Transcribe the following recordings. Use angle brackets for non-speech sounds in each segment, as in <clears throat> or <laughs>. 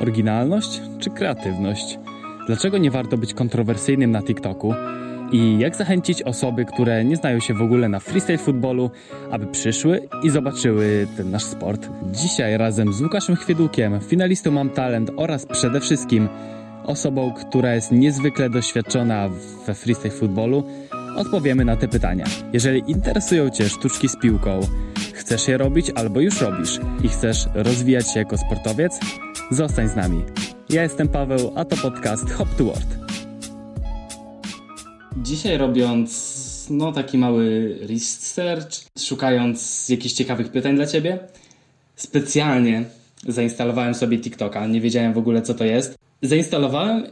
Oryginalność czy kreatywność? Dlaczego nie warto być kontrowersyjnym na TikToku? I jak zachęcić osoby, które nie znają się w ogóle na freestyle futbolu, aby przyszły i zobaczyły ten nasz sport? Dzisiaj razem z Łukaszem Chwiedłukiem, finalistą Mam Talent oraz przede wszystkim osobą, która jest niezwykle doświadczona we freestyle futbolu, odpowiemy na te pytania. Jeżeli interesują Cię sztuczki z piłką, chcesz je robić albo już robisz i chcesz rozwijać się jako sportowiec, zostań z nami. Ja jestem Paweł, a to podcast Hop to World. Dzisiaj robiąc no taki mały research, szukając jakichś ciekawych pytań dla Ciebie, specjalnie zainstalowałem sobie TikToka, nie wiedziałem w ogóle co to jest. Zainstalowałem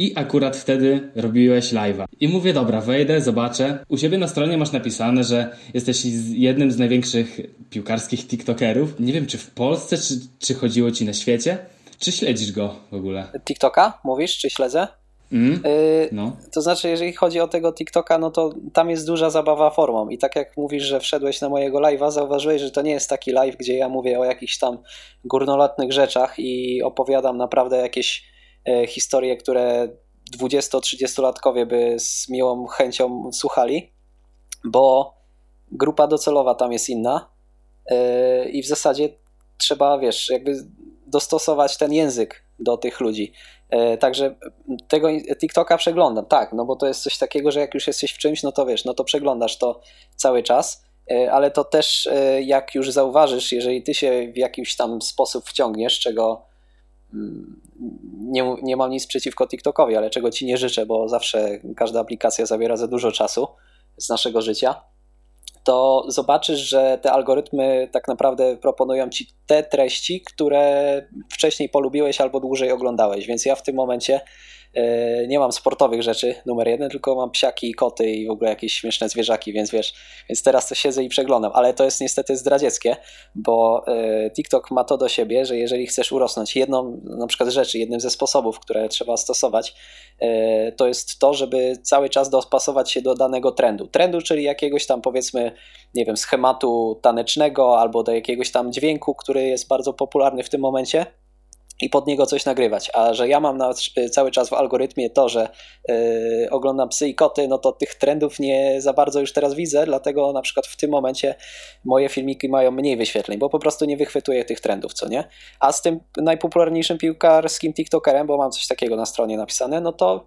i akurat wtedy robiłeś live'a. I mówię, dobra, wejdę, zobaczę. U siebie na stronie masz napisane, że jesteś jednym z największych piłkarskich TikTokerów. Nie wiem, czy w Polsce, czy, czy chodziło ci na świecie. Czy śledzisz go w ogóle? TikToka mówisz, czy śledzę? Mm, yy, no. To znaczy, jeżeli chodzi o tego TikToka, no to tam jest duża zabawa formą. I tak jak mówisz, że wszedłeś na mojego live'a, zauważyłeś, że to nie jest taki live, gdzie ja mówię o jakichś tam górnolotnych rzeczach i opowiadam naprawdę jakieś historie, które 20-30-latkowie by z miłą chęcią słuchali, bo grupa docelowa tam jest inna e, i w zasadzie trzeba, wiesz, jakby dostosować ten język do tych ludzi. E, także tego TikToka przeglądam, tak, no bo to jest coś takiego, że jak już jesteś w czymś, no to wiesz, no to przeglądasz to cały czas, ale to też jak już zauważysz, jeżeli ty się w jakiś tam sposób wciągniesz, czego nie, nie mam nic przeciwko TikTokowi, ale czego ci nie życzę, bo zawsze każda aplikacja zabiera za dużo czasu z naszego życia, to zobaczysz, że te algorytmy tak naprawdę proponują ci te treści, które wcześniej polubiłeś albo dłużej oglądałeś. Więc ja w tym momencie nie mam sportowych rzeczy numer jeden, tylko mam psiaki i koty i w ogóle jakieś śmieszne zwierzaki, więc wiesz, więc teraz to siedzę i przeglądam, ale to jest niestety zdradzieckie, bo e, TikTok ma to do siebie, że jeżeli chcesz urosnąć jedną na przykład rzeczy, jednym ze sposobów, które trzeba stosować, e, to jest to, żeby cały czas dopasować się do danego trendu. Trendu, czyli jakiegoś tam powiedzmy, nie wiem, schematu tanecznego albo do jakiegoś tam dźwięku, który jest bardzo popularny w tym momencie i pod niego coś nagrywać. A że ja mam na, cały czas w algorytmie to, że yy, oglądam psy i koty, no to tych trendów nie za bardzo już teraz widzę, dlatego na przykład w tym momencie moje filmiki mają mniej wyświetleń, bo po prostu nie wychwytuję tych trendów, co nie? A z tym najpopularniejszym piłkarskim TikTokerem, bo mam coś takiego na stronie napisane, no to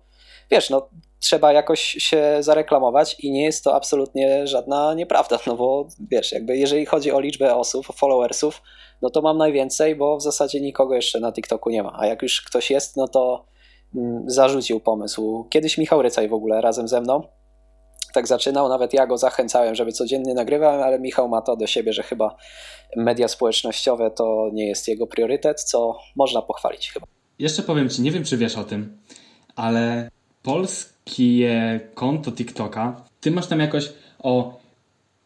wiesz, no trzeba jakoś się zareklamować i nie jest to absolutnie żadna nieprawda, no bo wiesz, jakby jeżeli chodzi o liczbę osób, followersów, no to mam najwięcej, bo w zasadzie nikogo jeszcze na TikToku nie ma, a jak już ktoś jest, no to mm, zarzucił pomysł. Kiedyś Michał Rycaj w ogóle razem ze mną tak zaczynał, nawet ja go zachęcałem, żeby codziennie nagrywałem, ale Michał ma to do siebie, że chyba media społecznościowe to nie jest jego priorytet, co można pochwalić chyba. Jeszcze powiem Ci, nie wiem czy wiesz o tym, ale polskie konto TikToka, Ty masz tam jakoś o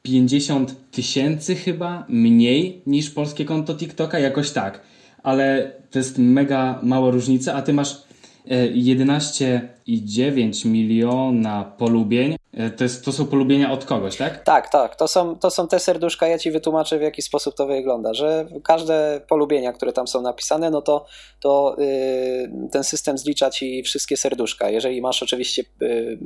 50 tysięcy chyba mniej niż polskie konto TikToka, jakoś tak. Ale to jest mega mała różnica, a ty masz 11,9 e, miliona polubień. E, to, jest, to są polubienia od kogoś, tak? Tak, tak. To są, to są te serduszka. Ja ci wytłumaczę, w jaki sposób to wygląda. Że każde polubienia, które tam są napisane, no to, to yy, ten system zlicza ci wszystkie serduszka. Jeżeli masz oczywiście yy,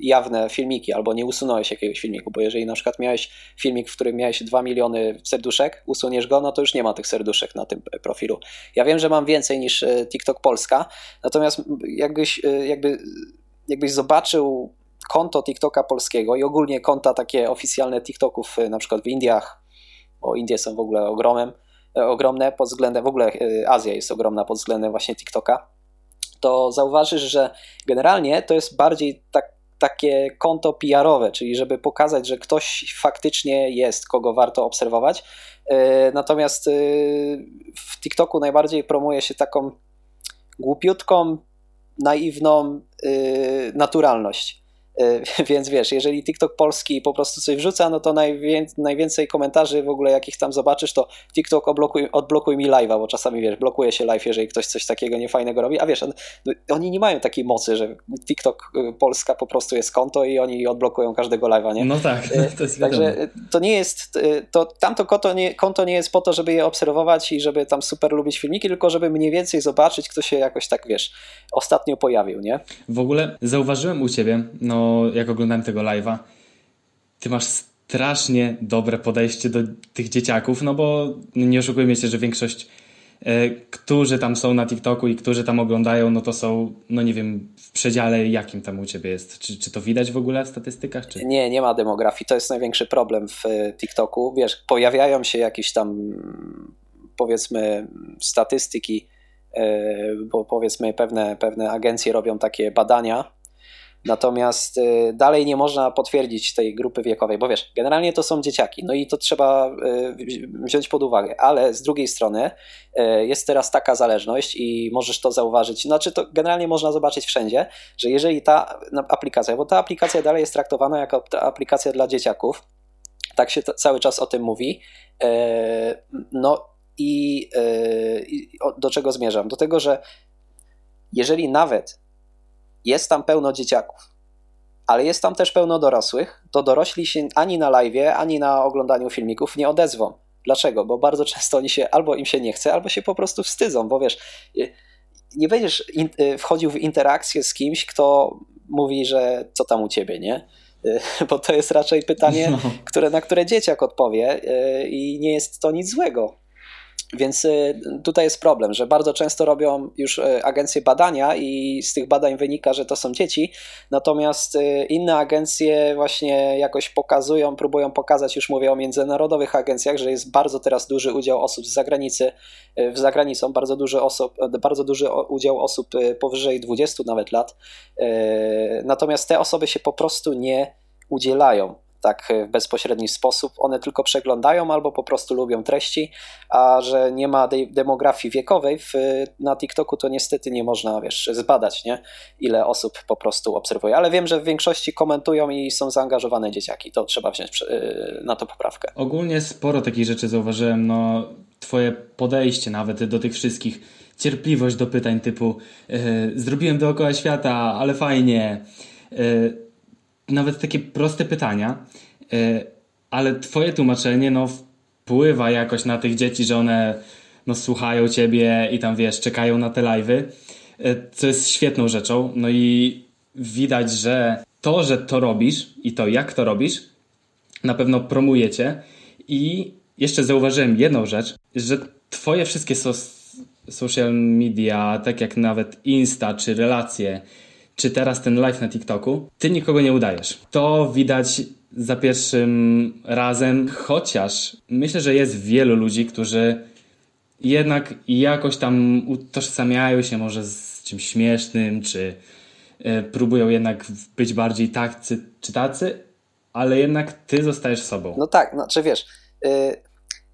jawne filmiki, albo nie usunąłeś jakiegoś filmiku, bo jeżeli na przykład miałeś filmik, w którym miałeś 2 miliony serduszek, usuniesz go, no to już nie ma tych serduszek na tym profilu. Ja wiem, że mam więcej niż TikTok Polska, natomiast jakbyś, jakby, jakbyś zobaczył konto TikToka polskiego i ogólnie konta takie oficjalne TikToków y, na przykład w Indiach, bo Indie są w ogóle ogromem, e, ogromne pod względem, w ogóle y, Azja jest ogromna pod względem właśnie TikToka, to zauważysz, że generalnie to jest bardziej tak, takie konto PR-owe, czyli żeby pokazać, że ktoś faktycznie jest, kogo warto obserwować. E, natomiast y, w TikToku najbardziej promuje się taką głupiutką, naiwną naturalność. <laughs> Więc wiesz, jeżeli TikTok polski po prostu coś wrzuca, no to najwięcej komentarzy w ogóle jakich tam zobaczysz, to TikTok odblokuj, odblokuj mi live'a, bo czasami wiesz, blokuje się live, jeżeli ktoś coś takiego niefajnego robi, a wiesz, on, oni nie mają takiej mocy, że TikTok Polska po prostu jest konto i oni odblokują każdego live'a, nie? No tak, <laughs> to jest Także to nie jest, to tamto konto nie, konto nie jest po to, żeby je obserwować i żeby tam super lubić filmiki, tylko żeby mniej więcej zobaczyć, kto się jakoś tak, wiesz, ostatnio pojawił, nie? W ogóle zauważyłem u ciebie, no jak oglądałem tego live'a, ty masz strasznie dobre podejście do tych dzieciaków, no bo nie oszukujmy się, że większość E, którzy tam są na TikToku i którzy tam oglądają, no to są, no nie wiem, w przedziale jakim tam u Ciebie jest? Czy, czy to widać w ogóle w statystykach? Czy... Nie, nie ma demografii. To jest największy problem w e, TikToku. Wiesz, pojawiają się jakieś tam, powiedzmy, statystyki, e, bo powiedzmy pewne, pewne agencje robią takie badania Natomiast y, dalej nie można potwierdzić tej grupy wiekowej, bo wiesz, generalnie to są dzieciaki, no i to trzeba y, wziąć pod uwagę, ale z drugiej strony y, jest teraz taka zależność i możesz to zauważyć, znaczy to generalnie można zobaczyć wszędzie, że jeżeli ta aplikacja, bo ta aplikacja dalej jest traktowana jako aplikacja dla dzieciaków, tak się cały czas o tym mówi, no i do czego zmierzam? Do tego, że jeżeli nawet jest tam pełno dzieciaków, ale jest tam też pełno dorosłych, to dorośli się ani na live, ani na oglądaniu filmików nie odezwą. Dlaczego? Bo bardzo często oni się albo im się nie chce, albo się po prostu wstydzą, bo wiesz, y, nie będziesz y, wchodził w interakcję z kimś, kto mówi, że co tam u ciebie, nie? Y, bo to jest raczej pytanie, <laughs> no. które, na które dzieciak odpowie i nie jest to nic złego. Więc y, tutaj jest problem, że bardzo często robią już y, agencje badania i z tych badań wynika, że to są dzieci, natomiast y, inne agencje właśnie jakoś pokazują, próbują pokazać, już mówię o międzynarodowych agencjach, że jest bardzo teraz duży udział osób z zagranicy, w zagranicą, bardzo duży, osób, bardzo duży udział osób powyżej 20 nawet lat, natomiast te osoby się po prostu nie udzielają tak w bezpośredni sposób. One tylko przeglądają albo po prostu lubią treści, a że nie ma de demografii wiekowej w, na TikToku, to niestety nie można, wiesz, zbadać, nie? ile osób po prostu obserwuje. Ale wiem, że w większości komentują i są zaangażowane dzieciaki. To trzeba wziąć y, na to poprawkę. Ogólnie sporo takich rzeczy zauważyłem. No, twoje podejście nawet do tych wszystkich, cierpliwość do pytań typu yy, zrobiłem dookoła świata, ale fajnie. Yy, nawet takie proste pytania, e, ale twoje tłumaczenie no, wpływa jakoś na tych dzieci, że one no, słuchają ciebie i tam wiesz, czekają na te live'y, e, co jest świetną rzeczą. No i widać, że to, że to robisz i to, jak to robisz, na pewno promuje cię. I jeszcze zauważyłem jedną rzecz, że twoje wszystkie so social media, tak jak nawet Insta czy relacje, czy teraz ten live na TikToku, ty nikogo nie udajesz. To widać za pierwszym razem, chociaż myślę, że jest wielu ludzi, którzy jednak jakoś tam utożsamiają się może z czymś śmiesznym, czy e, próbują jednak być bardziej tacy czy tacy, ale jednak ty zostajesz sobą. No tak, znaczy wiesz, y,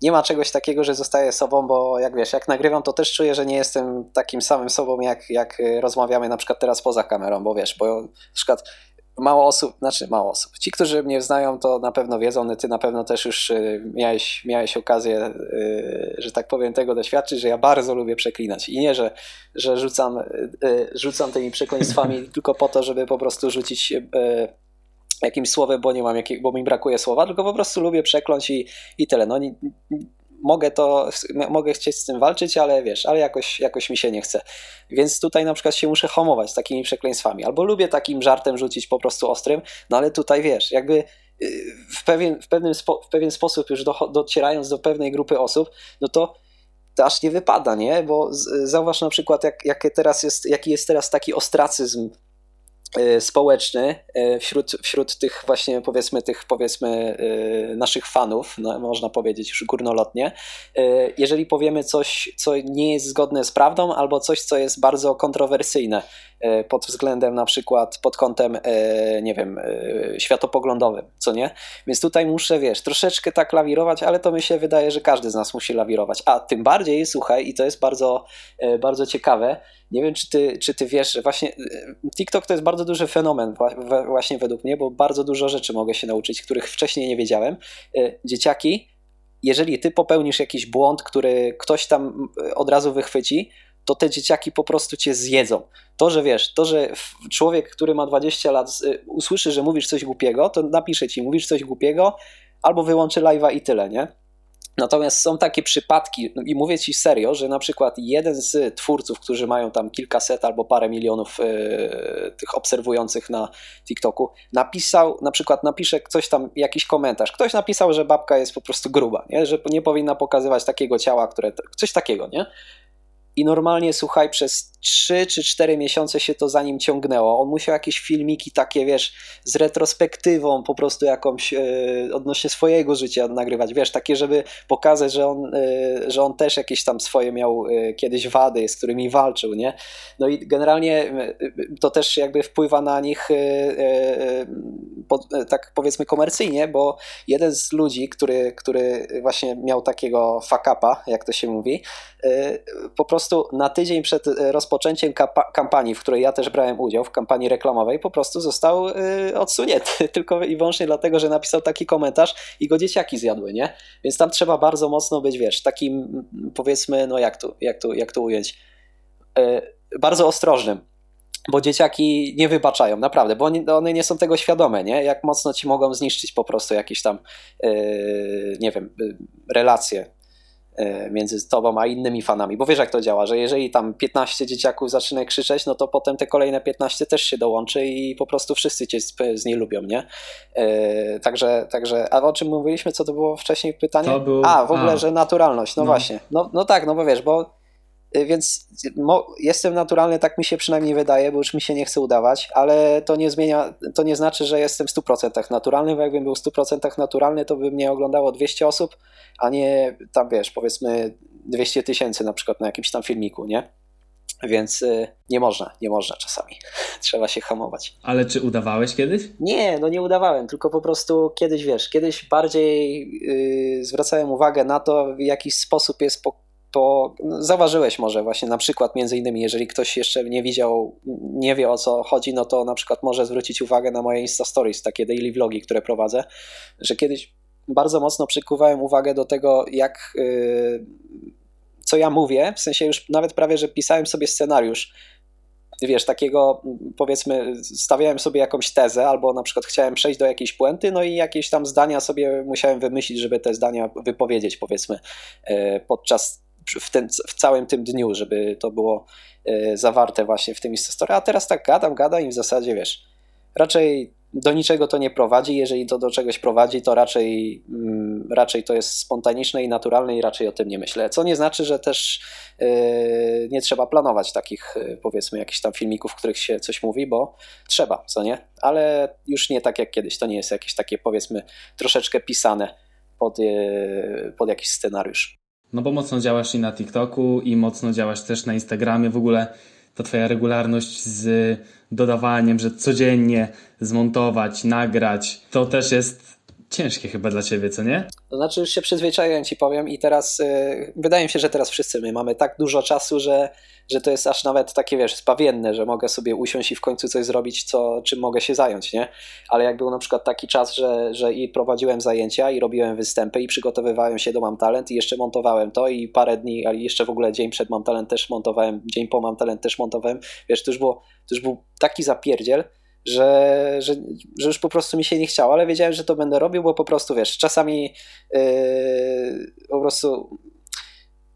nie ma czegoś takiego, że zostaję sobą, bo jak wiesz, jak nagrywam, to też czuję, że nie jestem takim samym sobą, jak, jak rozmawiamy na przykład teraz poza kamerą, bo wiesz, bo na przykład mało osób, znaczy mało osób. Ci, którzy mnie znają, to na pewno wiedzą, ty na pewno też już y, miałeś, miałeś okazję, y, że tak powiem, tego doświadczyć, że ja bardzo lubię przeklinać. I nie, że, że rzucam, rzucam tymi przekleństwami <laughs> tylko po to, żeby po prostu rzucić jakimś słowem, bo nie mam jakiej, bo mi brakuje słowa, tylko po prostu lubię przekląć i, i tyle. No, nie, mogę to, mogę chcieć z tym walczyć, ale wiesz, ale jakoś, jakoś mi się nie chce. Więc tutaj na przykład się muszę homować z takimi przekleństwami. Albo lubię takim żartem rzucić po prostu ostrym, no ale tutaj wiesz, jakby y, w pewien, w pewnym spo, w pewien sposób już do, docierając do pewnej grupy osób, no to to aż nie wypada, nie? Bo zauważ na przykład, jak, jak teraz jest, jaki jest teraz taki ostracyzm społeczny e, wśród, wśród tych właśnie powiedzmy tych powiedzmy e, naszych fanów, no, można powiedzieć już górnolotnie, jeżeli powiemy coś, co nie jest zgodne z prawdą albo coś, co jest bardzo kontrowersyjne pod względem na przykład, pod kątem, e, nie wiem, światopoglądowym, co nie? Więc tutaj muszę, wiesz, troszeczkę tak lawirować, ale to mi się wydaje, że każdy z nas musi lawirować. A tym bardziej, słuchaj, i to jest bardzo, bardzo ciekawe, nie wiem, czy ty, czy ty wiesz, właśnie TikTok to jest bardzo duży fenomen, właśnie według mnie, bo bardzo dużo rzeczy mogę się nauczyć, których wcześniej nie wiedziałem. Dzieciaki, jeżeli ty popełnisz jakiś błąd, który ktoś tam od razu wychwyci, to te dzieciaki po prostu cię zjedzą. To, że wiesz, to, że człowiek, który ma 20 lat, usłyszy, że mówisz coś głupiego, to napisze ci, mówisz coś głupiego, albo wyłączy live'a i tyle, nie? Natomiast są takie przypadki, no i mówię ci serio, że na przykład jeden z twórców, którzy mają tam kilkaset albo parę milionów yy, tych obserwujących na TikToku, napisał, na przykład napisze ktoś tam jakiś komentarz. Ktoś napisał, że babka jest po prostu gruba, nie? że nie powinna pokazywać takiego ciała, które. coś takiego, nie? I normalnie, słuchaj, przez 3 czy 4 miesiące się to za nim ciągnęło. On musiał jakieś filmiki takie, wiesz, z retrospektywą po prostu jakąś e, odnośnie swojego życia nagrywać, wiesz, takie, żeby pokazać, że on, e, że on też jakieś tam swoje miał e, kiedyś wady, z którymi walczył, nie? No i generalnie to też jakby wpływa na nich tak powiedzmy komercyjnie, bo jeden z ludzi, który, który właśnie miał takiego fuck upa, jak to się mówi, po prostu na tydzień przed rozpoczęciem rozpoczęciem kampanii, w której ja też brałem udział, w kampanii reklamowej, po prostu został y, odsunięty <laughs> tylko i wyłącznie dlatego, że napisał taki komentarz i go dzieciaki zjadły, nie? Więc tam trzeba bardzo mocno być, wiesz, takim powiedzmy, no jak tu, jak tu, jak to ująć, y, bardzo ostrożnym bo dzieciaki nie wybaczają, naprawdę, bo one nie są tego świadome, nie? Jak mocno ci mogą zniszczyć po prostu jakieś tam, yy, nie wiem, relacje E, między tobą a innymi fanami, bo wiesz jak to działa, że jeżeli tam 15 dzieciaków zaczyna krzyczeć, no to potem te kolejne 15 też się dołączy i po prostu wszyscy cię z, z niej lubią, nie? E, także, także, a o czym mówiliśmy, co to było wcześniej pytanie? Był... A, w ogóle, a. że naturalność, no, no, właśnie, no, no tak, no bo wiesz, bo więc jestem naturalny, tak mi się przynajmniej wydaje, bo już mi się nie chce udawać, ale to nie zmienia, to nie znaczy, że jestem w 100% naturalny, bo jakbym był w 100% naturalny, to by mnie oglądało 200 osób, a nie tam wiesz, powiedzmy 200 tysięcy na przykład na jakimś tam filmiku, nie? Więc y, nie można, nie można czasami. <laughs> Trzeba się hamować. Ale czy udawałeś kiedyś? Nie, no nie udawałem, tylko po prostu kiedyś wiesz, kiedyś bardziej yy, zwracałem uwagę na to, w jaki sposób jest to zauważyłeś może właśnie na przykład między innymi, jeżeli ktoś jeszcze nie widział, nie wie o co chodzi, no to na przykład może zwrócić uwagę na moje Insta Stories, takie daily vlogi, które prowadzę, że kiedyś bardzo mocno przykuwałem uwagę do tego, jak yy, co ja mówię, w sensie już nawet prawie, że pisałem sobie scenariusz, wiesz, takiego powiedzmy, stawiałem sobie jakąś tezę, albo na przykład chciałem przejść do jakiejś puenty, no i jakieś tam zdania sobie musiałem wymyślić, żeby te zdania wypowiedzieć, powiedzmy, yy, podczas w, ten, w całym tym dniu, żeby to było e, zawarte właśnie w tym Instastory, a teraz tak gadam, gadam i w zasadzie wiesz, raczej do niczego to nie prowadzi, jeżeli to do czegoś prowadzi, to raczej, mm, raczej to jest spontaniczne i naturalne i raczej o tym nie myślę, co nie znaczy, że też yy, nie trzeba planować takich yy, powiedzmy jakichś tam filmików, w których się coś mówi, bo trzeba, co nie, ale już nie tak jak kiedyś, to nie jest jakieś takie powiedzmy troszeczkę pisane pod, pod jakiś scenariusz. No bo mocno działasz i na TikToku, i mocno działasz też na Instagramie. W ogóle to twoja regularność z dodawaniem, że codziennie zmontować, nagrać, to też jest ciężkie chyba dla ciebie, co nie? To znaczy już się przyzwyczaiłem ci powiem i teraz yy, wydaje mi się, że teraz wszyscy my mamy tak dużo czasu, że że to jest aż nawet takie, wiesz, spawienne, że mogę sobie usiąść i w końcu coś zrobić, co, czym mogę się zająć, nie? Ale jak był na przykład taki czas, że, że i prowadziłem zajęcia, i robiłem występy, i przygotowywałem się do Mam Talent, i jeszcze montowałem to, i parę dni, ale jeszcze w ogóle dzień przed Mam Talent też montowałem, dzień po Mam Talent też montowałem, wiesz, to już, było, to już był taki zapierdziel, że, że, że już po prostu mi się nie chciało, ale wiedziałem, że to będę robił, bo po prostu, wiesz, czasami yy, po prostu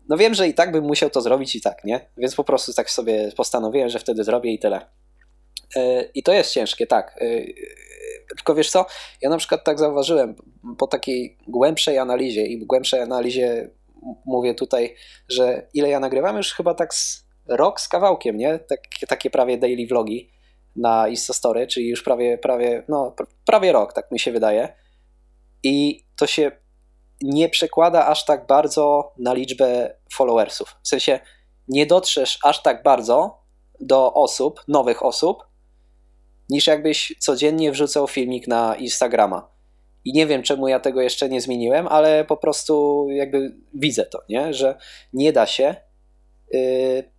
no wiem, że i tak bym musiał to zrobić i tak, nie? Więc po prostu tak sobie postanowiłem, że wtedy zrobię i tyle. E, I to jest ciężkie, tak. E, tylko wiesz co, ja na przykład tak zauważyłem po takiej głębszej analizie i głębszej analizie mówię tutaj, że ile ja nagrywam już chyba tak z rok z kawałkiem, nie? Tak, takie prawie daily vlogi na Instastory, czyli już prawie, prawie, no, prawie rok, tak mi się wydaje. I to się nie przekłada aż tak bardzo na liczbę followersów. W sensie nie dotrzesz aż tak bardzo do osób, nowych osób, niż jakbyś codziennie wrzucał filmik na Instagrama. I nie wiem, czemu ja tego jeszcze nie zmieniłem, ale po prostu jakby widzę to, nie? że nie da się yy,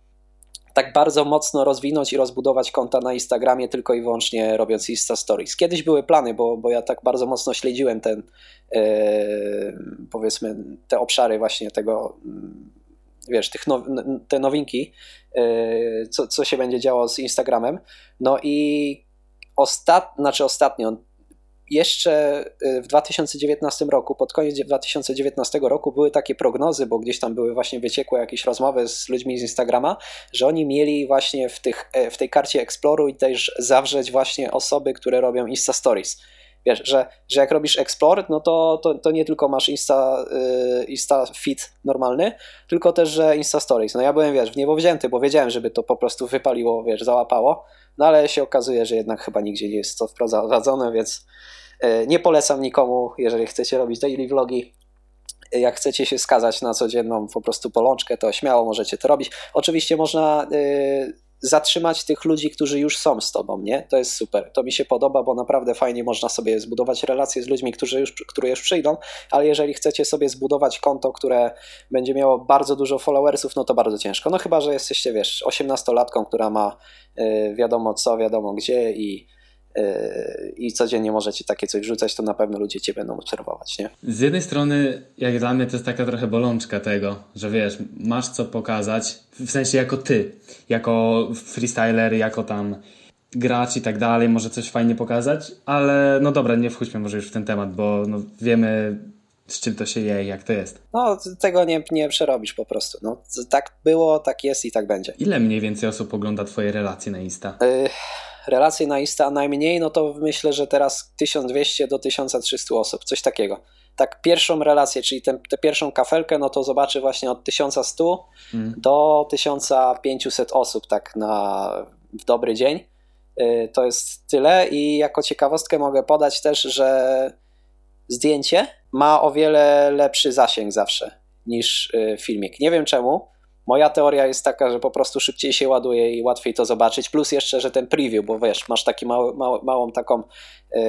tak bardzo mocno rozwinąć i rozbudować konta na Instagramie tylko i wyłącznie robiąc Insta Stories. Kiedyś były plany, bo, bo ja tak bardzo mocno śledziłem ten, yy, powiedzmy, te obszary właśnie tego, yy, wiesz, tych now, te nowinki, yy, co, co się będzie działo z Instagramem. No i ostat, znaczy ostatnio, jeszcze y, w 2019 roku, pod koniec 2019 roku były takie prognozy, bo gdzieś tam były właśnie wyciekłe jakieś rozmowy z ludźmi z Instagrama, że oni mieli właśnie w, tych, e, w tej karcie Exploru i też zawrzeć właśnie osoby, które robią Insta Stories. Wiesz, że, że jak robisz Explore, no to, to, to nie tylko masz Insta, yy, Insta Feed normalny, tylko też, że Insta Stories. No ja byłem, wiesz, w niebo wzięty, bo wiedziałem, żeby to po prostu wypaliło, wiesz, załapało, no ale się okazuje, że jednak chyba nigdzie nie jest to wprowadzone, więc E, nie polecam nikomu, jeżeli chcecie robić daily vlogi. Jak chcecie się skazać na codzienną po prostu polączkę, to śmiało możecie to robić. Oczywiście można e, zatrzymać tych ludzi, którzy już są z tobą, nie? To jest super. To mi się podoba, bo naprawdę fajnie można sobie zbudować relacje z ludźmi, którzy już, które już przyjdą, ale jeżeli chcecie sobie zbudować konto, które będzie miało bardzo dużo followersów, no to bardzo ciężko. No chyba, że jesteście, wiesz, 18-latką, która ma yy, wiadomo co, wiadomo gdzie i i codziennie możecie takie coś wrzucać, to na pewno ludzie cię będą obserwować, nie? Z jednej strony, jak dla mnie, to jest taka trochę bolączka tego, że wiesz, masz co pokazać, w sensie jako ty, jako freestyler, jako tam gracz i tak dalej, może coś fajnie pokazać, ale no dobra, nie wchódźmy może już w ten temat, bo no, wiemy z czym to się je, jak to jest. No, tego nie, nie przerobisz po prostu. No, tak było, tak jest i tak będzie. Ile mniej więcej osób ogląda twoje relacje na Insta? Y relacje na Insta najmniej, no to myślę, że teraz 1200 do 1300 osób, coś takiego. Tak pierwszą relację, czyli tę pierwszą kafelkę, no to zobaczy właśnie od 1100 mm. do 1500 osób tak na w dobry dzień. Y, to jest tyle i jako ciekawostkę mogę podać też, że zdjęcie ma o wiele lepszy zasięg zawsze niż y, filmik. Nie wiem czemu, Moja teoria jest taka, że po prostu szybciej się ładuje i łatwiej to zobaczyć, plus jeszcze, że ten preview, bo wiesz, masz taki mały, mały, małą taką, yy,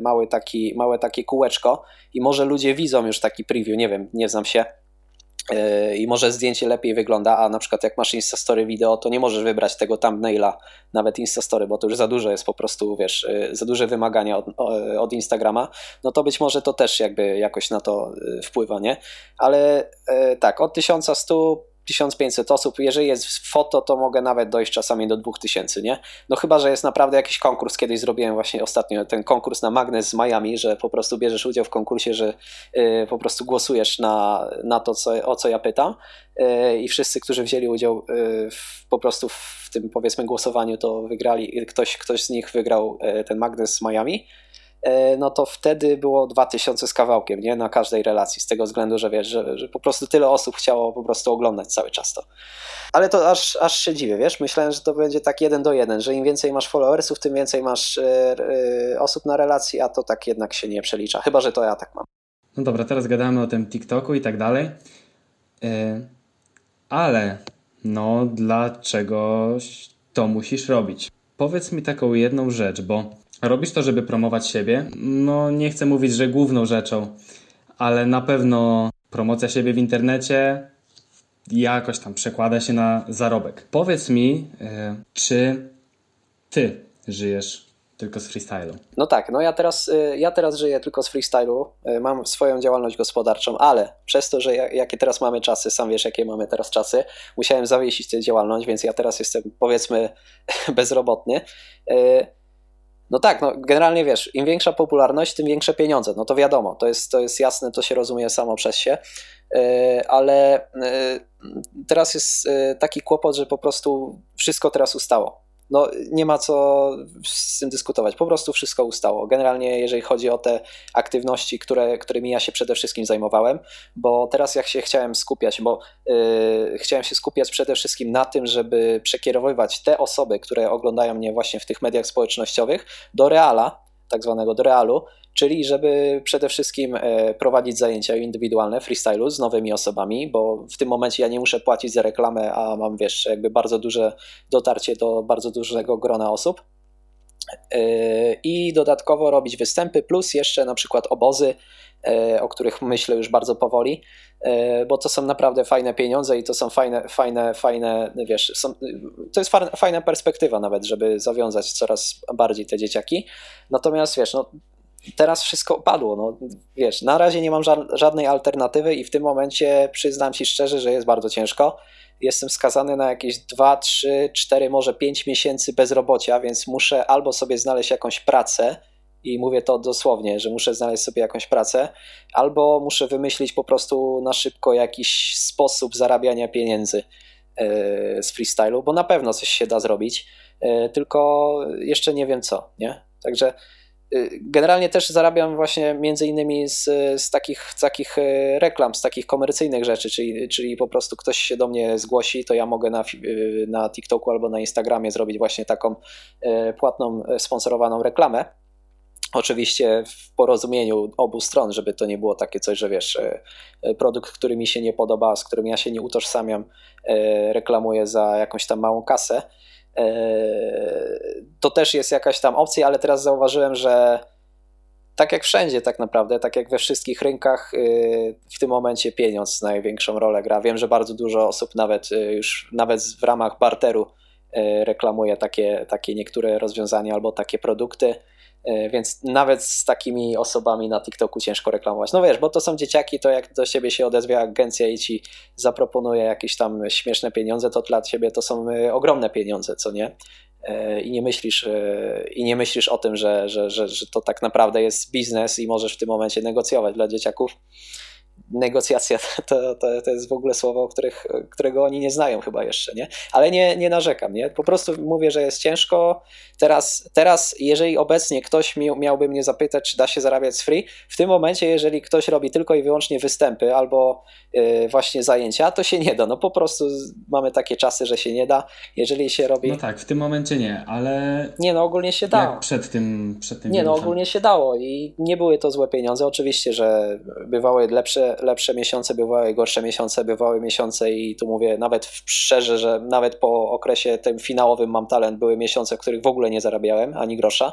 mały taki, małe takie kółeczko i może ludzie widzą już taki preview, nie wiem, nie znam się, yy, i może zdjęcie lepiej wygląda, a na przykład jak masz Instastory wideo, to nie możesz wybrać tego thumbnaila, nawet Instastory, bo to już za dużo jest po prostu, wiesz, yy, za duże wymagania od, od Instagrama, no to być może to też jakby jakoś na to wpływa, nie? Ale tak, od 1100 1500 osób, jeżeli jest foto, to mogę nawet dojść czasami do 2000, nie? No chyba, że jest naprawdę jakiś konkurs, kiedyś zrobiłem właśnie ostatnio ten konkurs na Magnes z Miami, że po prostu bierzesz udział w konkursie, że y, po prostu głosujesz na, na to, co, o co ja pytam y, i wszyscy, którzy wzięli udział y, w, po prostu w tym powiedzmy głosowaniu, to wygrali, ktoś, ktoś z nich wygrał ten Magnes z Miami no to wtedy było 2000 z kawałkiem, nie? Na każdej relacji, z tego względu, że wiesz, że, że po prostu tyle osób chciało po prostu oglądać cały czas to. Ale to aż, aż się dziwię, wiesz? Myślałem, że to będzie tak jeden do jeden, że im więcej masz followersów, tym więcej masz yy, osób na relacji, a to tak jednak się nie przelicza. Chyba, że to ja tak mam. No dobra, teraz gadamy o tym TikToku i tak dalej. Yy, ale no, dlaczego to musisz robić? Powiedz mi taką jedną rzecz, bo Robisz to, żeby promować siebie? No, nie chcę mówić, że główną rzeczą, ale na pewno promocja siebie w internecie jakoś tam przekłada się na zarobek. Powiedz mi, e, czy ty żyjesz tylko z freestylu? No tak, no ja teraz, e, ja teraz żyję tylko z freestylu, e, mam swoją działalność gospodarczą, ale przez to, że jakie teraz mamy czasy, sam wiesz jakie mamy teraz czasy, musiałem zawiesić tę działalność, więc ja teraz jestem powiedzmy <laughs> bezrobotny. No tak, no generalnie wiesz, im większa popularność, tym większe pieniądze. No to wiadomo, to jest, to jest jasne, to się rozumie samo przez się, e, ale e, teraz jest e, taki kłopot, że po prostu wszystko teraz ustało no nie ma co z tym dyskutować. Po prostu wszystko ustało. Generalnie, jeżeli chodzi o te aktywności, które, którymi ja się przede wszystkim zajmowałem, bo teraz jak się chciałem skupiać, bo yy, chciałem się skupiać przede wszystkim na tym, żeby przekierowywać te osoby, które oglądają mnie właśnie w tych mediach społecznościowych, do reala, tak zwanego do realu, czyli żeby przede wszystkim prowadzić zajęcia indywidualne freestylu z nowymi osobami, bo w tym momencie ja nie muszę płacić za reklamę, a mam wiesz, jakby bardzo duże dotarcie do bardzo dużego grona osób i dodatkowo robić występy, plus jeszcze na przykład obozy, e, o których myślę już bardzo powoli, e, bo to są naprawdę fajne pieniądze i to są fajne, fajne, fajne, wiesz, są, to jest fajna perspektywa nawet, żeby zawiązać coraz bardziej te dzieciaki. Natomiast wiesz, no, teraz wszystko upadło. No, wiesz, na razie nie mam żadnej alternatywy i w tym momencie przyznam ci szczerze, że jest bardzo ciężko jestem skazany na jakieś 2, 3, 4, może 5 miesięcy bezrobocia, więc muszę albo sobie znaleźć jakąś pracę, i mówię to dosłownie, że muszę znaleźć sobie jakąś pracę, albo muszę wymyślić po prostu na szybko jakiś sposób zarabiania pieniędzy e, z freestylu, bo na pewno coś się da zrobić, e, tylko jeszcze nie wiem co, nie? Także generalnie też zarabiam właśnie między innymi z, z, takich, z takich y, reklam, z takich komercyjnych rzeczy, czyli, czyli po prostu ktoś się do mnie zgłosi, to ja mogę na, y, na TikToku albo na Instagramie zrobić właśnie taką płatną, sponsorowaną reklamę. Oczywiście w porozumieniu obu stron, żeby to nie było takie coś, że wiesz, produkt, który mi się nie podoba, z którym ja się nie utożsamiam, reklamuję za jakąś tam małą kasę to też jest jakaś tam opcja, ale teraz zauważyłem, że tak jak wszędzie tak naprawdę, tak jak we wszystkich rynkach, y, w tym momencie pieniądz największą rolę gra. Wiem, że bardzo dużo osób nawet y, już nawet w ramach barteru reklamuje takie, takie niektóre rozwiązania albo takie produkty. E, więc nawet z takimi osobami na TikToku ciężko reklamować. No wiesz, bo to są dzieciaki, to jak do siebie się odezwie agencja i ci zaproponuje jakieś tam śmieszne pieniądze, to dla ciebie to są e, ogromne pieniądze, co nie? E, I nie myślisz, i nie myślisz o tym, że, że, że, że to tak naprawdę jest biznes i możesz w tym momencie negocjować dla dzieciaków negocjacja <laughs> to, to, to jest w ogóle słowo, których, którego oni nie znają chyba jeszcze, nie? Ale nie, nie narzekam, nie? Po prostu mówię, że jest ciężko. Teraz, teraz jeżeli obecnie ktoś miałby mnie zapytać, czy da się zarabiać z free, w tym momencie, jeżeli ktoś robi tylko i wyłącznie występy albo yy, właśnie zajęcia, to się nie da. No po prostu mamy takie czasy, że się nie da. Jeżeli się robi... No tak, w tym momencie nie, ale... Nie, no ogólnie się dało. Jak przed tym, przed tym Nie, no ogólnie się dało i nie były to złe pieniądze. Oczywiście, że bywały lepsze lepsze, miesiące, bywały gorsze miesiące, bywały miesiące i tu mówię nawet szczerze, że nawet po okresie tym finałowym mam talent, były miesiące, w których w ogóle nie zarabiałem ani grosza.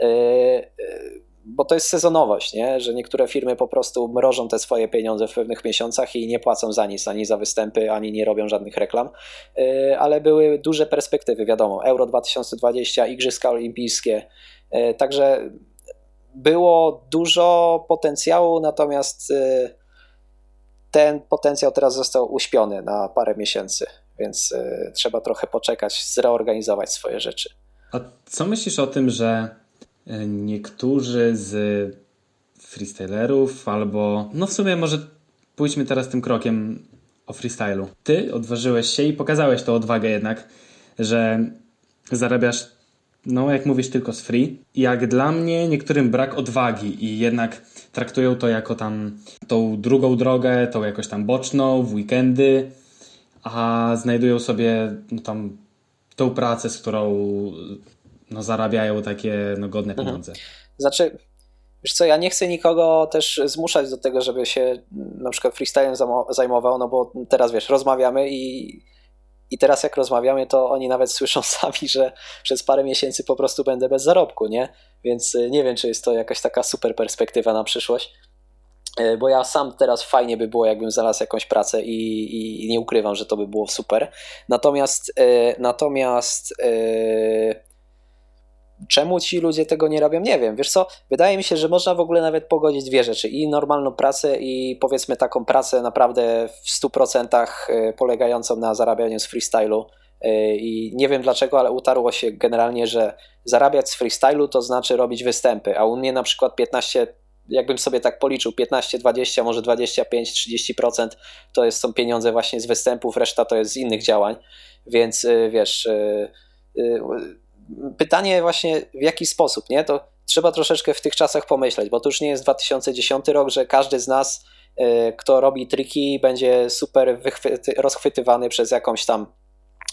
Yy, yy, bo to jest sezonowość, nie? że niektóre firmy po prostu mrożą te swoje pieniądze w pewnych miesiącach i nie płacą za nic, ani za występy, ani nie robią żadnych reklam. Yy, ale były duże perspektywy, wiadomo, Euro 2020, Igrzyska Olimpijskie. Także było dużo potencjału, natomiast ten potencjał teraz został uśpiony na parę miesięcy, więc y, trzeba trochę poczekać, zreorganizować swoje rzeczy. A co myślisz o tym, że y, niektórzy z freestylerów albo, no w sumie może pójdźmy teraz tym krokiem o freestylu. Ty odważyłeś się i pokazałeś tą odwagę jednak, że zarabiasz, no jak mówisz, tylko z free. Jak dla mnie niektórym brak odwagi i jednak traktują to jako tam tą drugą drogę, tą jakoś tam boczną, w weekendy, a znajdują sobie no, tam tą pracę, z którą no, zarabiają takie no, godne mhm. pieniądze. Mhm. Znaczy, wiesz co, ja nie chcę nikogo też zmuszać do tego, żeby się na przykład freestylem zajmował, no bo teraz wiesz, rozmawiamy i i teraz jak rozmawiamy, to oni nawet słyszą <laughs> sami, że przez parę miesięcy po prostu będę bez zarobku, nie? Więc y, nie wiem, czy jest to jakaś taka super perspektywa na przyszłość. Y, bo ja sam teraz fajnie by było, jakbym znalazł jakąś pracę i, i nie ukrywam, że to by było super. Natomiast, y, natomiast Czemu ci ludzie tego nie robią? Nie wiem. Wiesz co, wydaje mi się, że można w ogóle nawet pogodzić dwie rzeczy. I normalną pracę, i powiedzmy taką pracę naprawdę w 100% y, polegającą na zarabianiu z freestylu. Y, I nie wiem dlaczego, ale utarło się generalnie, że zarabiać z freestylu to znaczy robić występy. A u mnie na przykład 15, jakbym sobie tak policzył, 15, 20, może 25, 30% to jest, są pieniądze właśnie z występów, reszta to jest z innych działań. Więc y, wiesz pytanie właśnie w jaki sposób, nie? To trzeba troszeczkę w tych czasach pomyśleć, bo to już nie jest 2010 rok, że każdy z nas, e, kto robi triki, będzie super rozchwytywany przez jakąś tam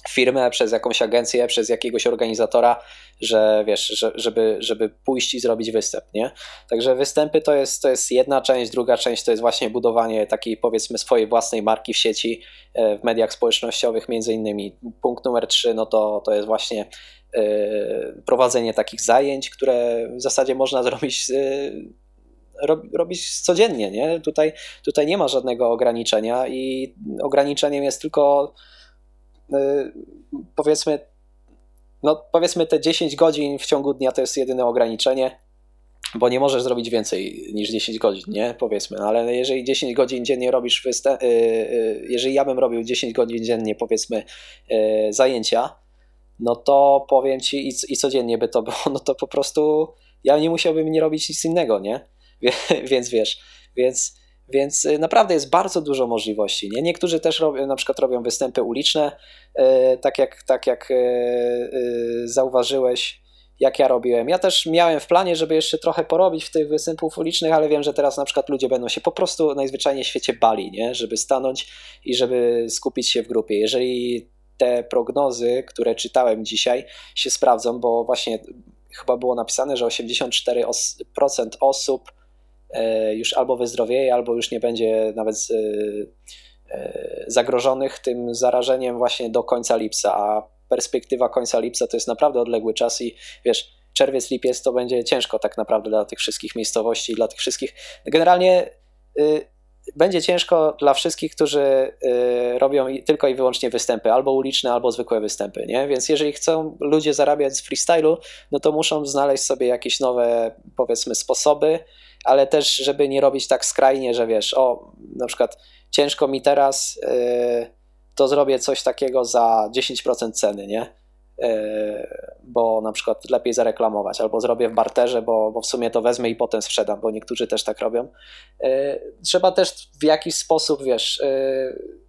firmę, przez jakąś agencję, przez jakiegoś organizatora, że wiesz, że, żeby, żeby pójść i zrobić występ, nie? Także występy to jest, to jest jedna część, druga część to jest właśnie budowanie takiej powiedzmy swojej własnej marki w sieci, e, w mediach społecznościowych między innymi. Punkt numer trzy, no to, to jest właśnie prowadzenie takich zajęć, które w zasadzie można <laughs> zrobić robić codziennie, nie? Tutaj, tutaj nie ma żadnego ograniczenia i ograniczeniem jest tylko Y, powiedzmy, no powiedzmy te 10 godzin w ciągu dnia to jest jedyne ograniczenie, bo nie możesz zrobić więcej niż 10 godzin, nie? Powiedzmy, no, ale jeżeli 10 godzin dziennie robisz jeżeli ja bym robił 10 godzin dziennie, powiedzmy, zajęcia, no to powiem ci i, i codziennie by to było, no to po prostu ja nie musiałbym nie robić nic innego, nie? <laughs> Więc wiesz, więc więc y, naprawdę jest bardzo dużo możliwości. Nie? Niektórzy też robią, na przykład robią występy uliczne, y, tak jak, tak jak y, zauważyłeś, jak ja robiłem. Ja też miałem w planie, żeby jeszcze trochę porobić w tych występów ulicznych, ale wiem, że teraz na przykład ludzie będą się po prostu najzwyczajniej w świecie bali, nie? żeby stanąć i żeby skupić się w grupie. Jeżeli te prognozy, które czytałem dzisiaj, się sprawdzą, bo właśnie chyba było napisane, że 84% osób E, już albo wyzdrowieje, albo już nie będzie nawet e, e, zagrożonych tym zarażeniem właśnie do końca lipca, a perspektywa końca lipca to jest naprawdę odległy czas i wiesz, czerwiec, lipiec to będzie ciężko tak naprawdę dla tych wszystkich miejscowości, dla tych wszystkich. Generalnie y, będzie ciężko dla wszystkich, którzy y, robią tylko i wyłącznie występy, albo uliczne, albo zwykłe występy, nie? Więc jeżeli chcą ludzie zarabiać z freestylu, no to muszą znaleźć sobie jakieś nowe, powiedzmy, sposoby, ale też, żeby nie robić tak skrajnie, że wiesz, o, na przykład ciężko mi teraz, yy, to zrobię coś takiego za 10% ceny, nie? Yy, bo na przykład lepiej zareklamować, albo zrobię w barterze, bo, bo w sumie to wezmę i potem sprzedam, bo niektórzy też tak robią. Yy, trzeba też w jakiś sposób, wiesz, yy,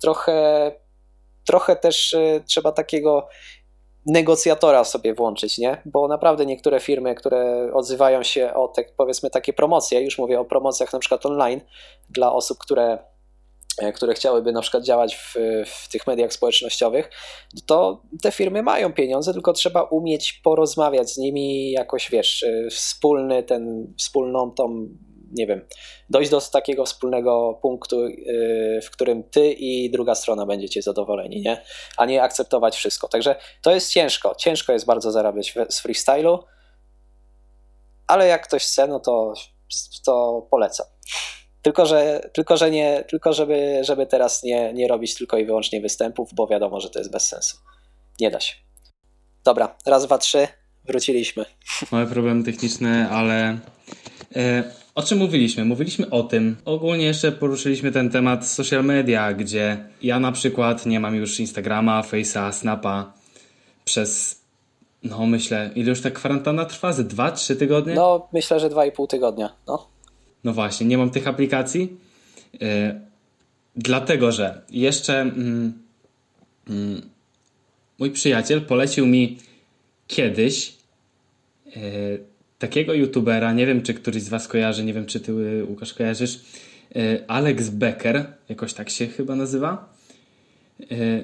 trochę, trochę też trzeba takiego negocjatora sobie włączyć, nie? Bo naprawdę niektóre firmy, które odzywają się o te, powiedzmy takie promocje, już mówię o promocjach na przykład online dla osób, które, e, które chciałyby na przykład działać w, w tych mediach społecznościowych, to te firmy mają pieniądze, tylko trzeba umieć porozmawiać z nimi jakoś, wiesz, e, wspólny ten, wspólną tą nie wiem, dojść do takiego wspólnego punktu, y, w którym ty i druga strona będziecie zadowoleni, nie? A nie akceptować wszystko. Także to jest ciężko. Ciężko jest bardzo zarabiać z freestylu, ale jak ktoś chce, no to, to polecam. Tylko, że, tylko, że nie, tylko żeby, żeby teraz nie, nie robić tylko i wyłącznie występów, bo wiadomo, że to jest bez sensu. Nie da się. Dobra, raz, dwa, trzy, wróciliśmy. Małe problemy techniczne, ale e, o czym mówiliśmy? Mówiliśmy o tym. Ogólnie jeszcze poruszyliśmy ten temat social media, gdzie ja na przykład nie mam już Instagrama, Face'a, Snapa przez, no myślę, ile już ta kwarantanna trwa? Ze 2-3 tygodnie? No, myślę, że 2,5 tygodnia. No. No właśnie, nie mam tych aplikacji. Yy, dlatego, że jeszcze yy, yy, mój przyjaciel polecił mi kiedyś yy, takiego youtubera, nie wiem czy któryś z was kojarzy, nie wiem czy ty Łukasz kojarzysz, e, Alex Becker, jakoś tak się chyba nazywa. E,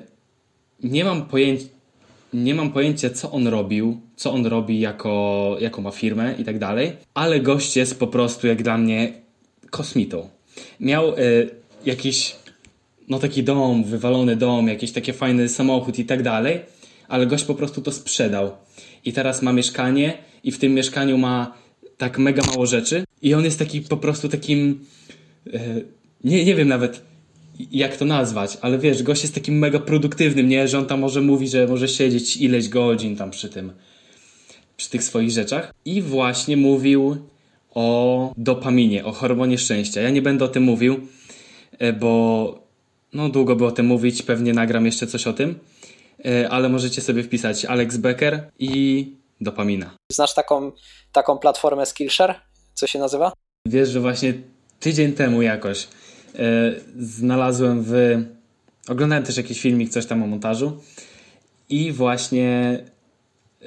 nie mam pojęcia, nie mam pojęcia, co on robił, co on robi jako, jaką ma firmę i tak dalej, ale gość jest po prostu jak dla mnie kosmitą. Miał y, jakiś, no taki dom, wywalony dom, jakiś taki fajny samochód i tak dalej, ale gość po prostu to sprzedał. I teraz ma mieszkanie i w tym mieszkaniu ma tak mega mało rzeczy i on jest taki po prostu takim e, nie, nie wiem nawet jak to nazwać, ale wiesz, gość jest takim mega produktywnym, nie? Że on tam może mówi, że może siedzieć ileś godzin tam przy tym, przy tych swoich rzeczach. I właśnie mówił o dopaminie, o hormonie szczęścia. Ja nie będę o tym mówił, e, bo no długo by o tym mówić, pewnie nagram jeszcze coś o tym, e, ale możecie sobie wpisać Alex Becker i dopamina. Znasz taką, taką platformę Skillshare? Co się nazywa? Wiesz, że właśnie tydzień temu jakoś znalazłem w. Oglądałem też jakiś filmik, coś tam o montażu i właśnie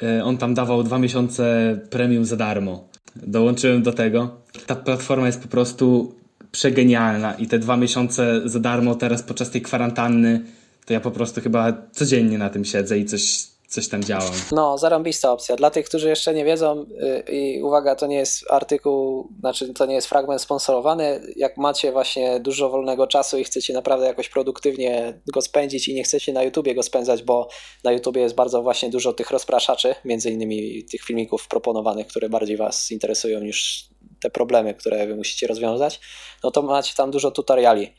e, on tam dawał dwa miesiące premium za darmo. Dołączyłem do tego. Ta platforma jest po prostu przegenialna i te dwa miesiące za darmo teraz podczas tej kwarantanny to ja po prostu chyba codziennie na tym siedzę i coś, coś tam działam. No, zarąbista opcja. Dla tych, którzy jeszcze nie wiedzą, yy, i uwaga, to nie jest artykuł, znaczy to nie jest fragment sponsorowany. Jak macie właśnie dużo wolnego czasu i chcecie naprawdę jakoś produktywnie go spędzić i nie chcecie na YouTubie go spędzać, bo na YouTubie jest bardzo właśnie dużo tych rozpraszaczy, między innymi tych filmików proponowanych, które bardziej Was interesują niż te problemy, które Wy musicie rozwiązać, no to macie tam dużo tutoriali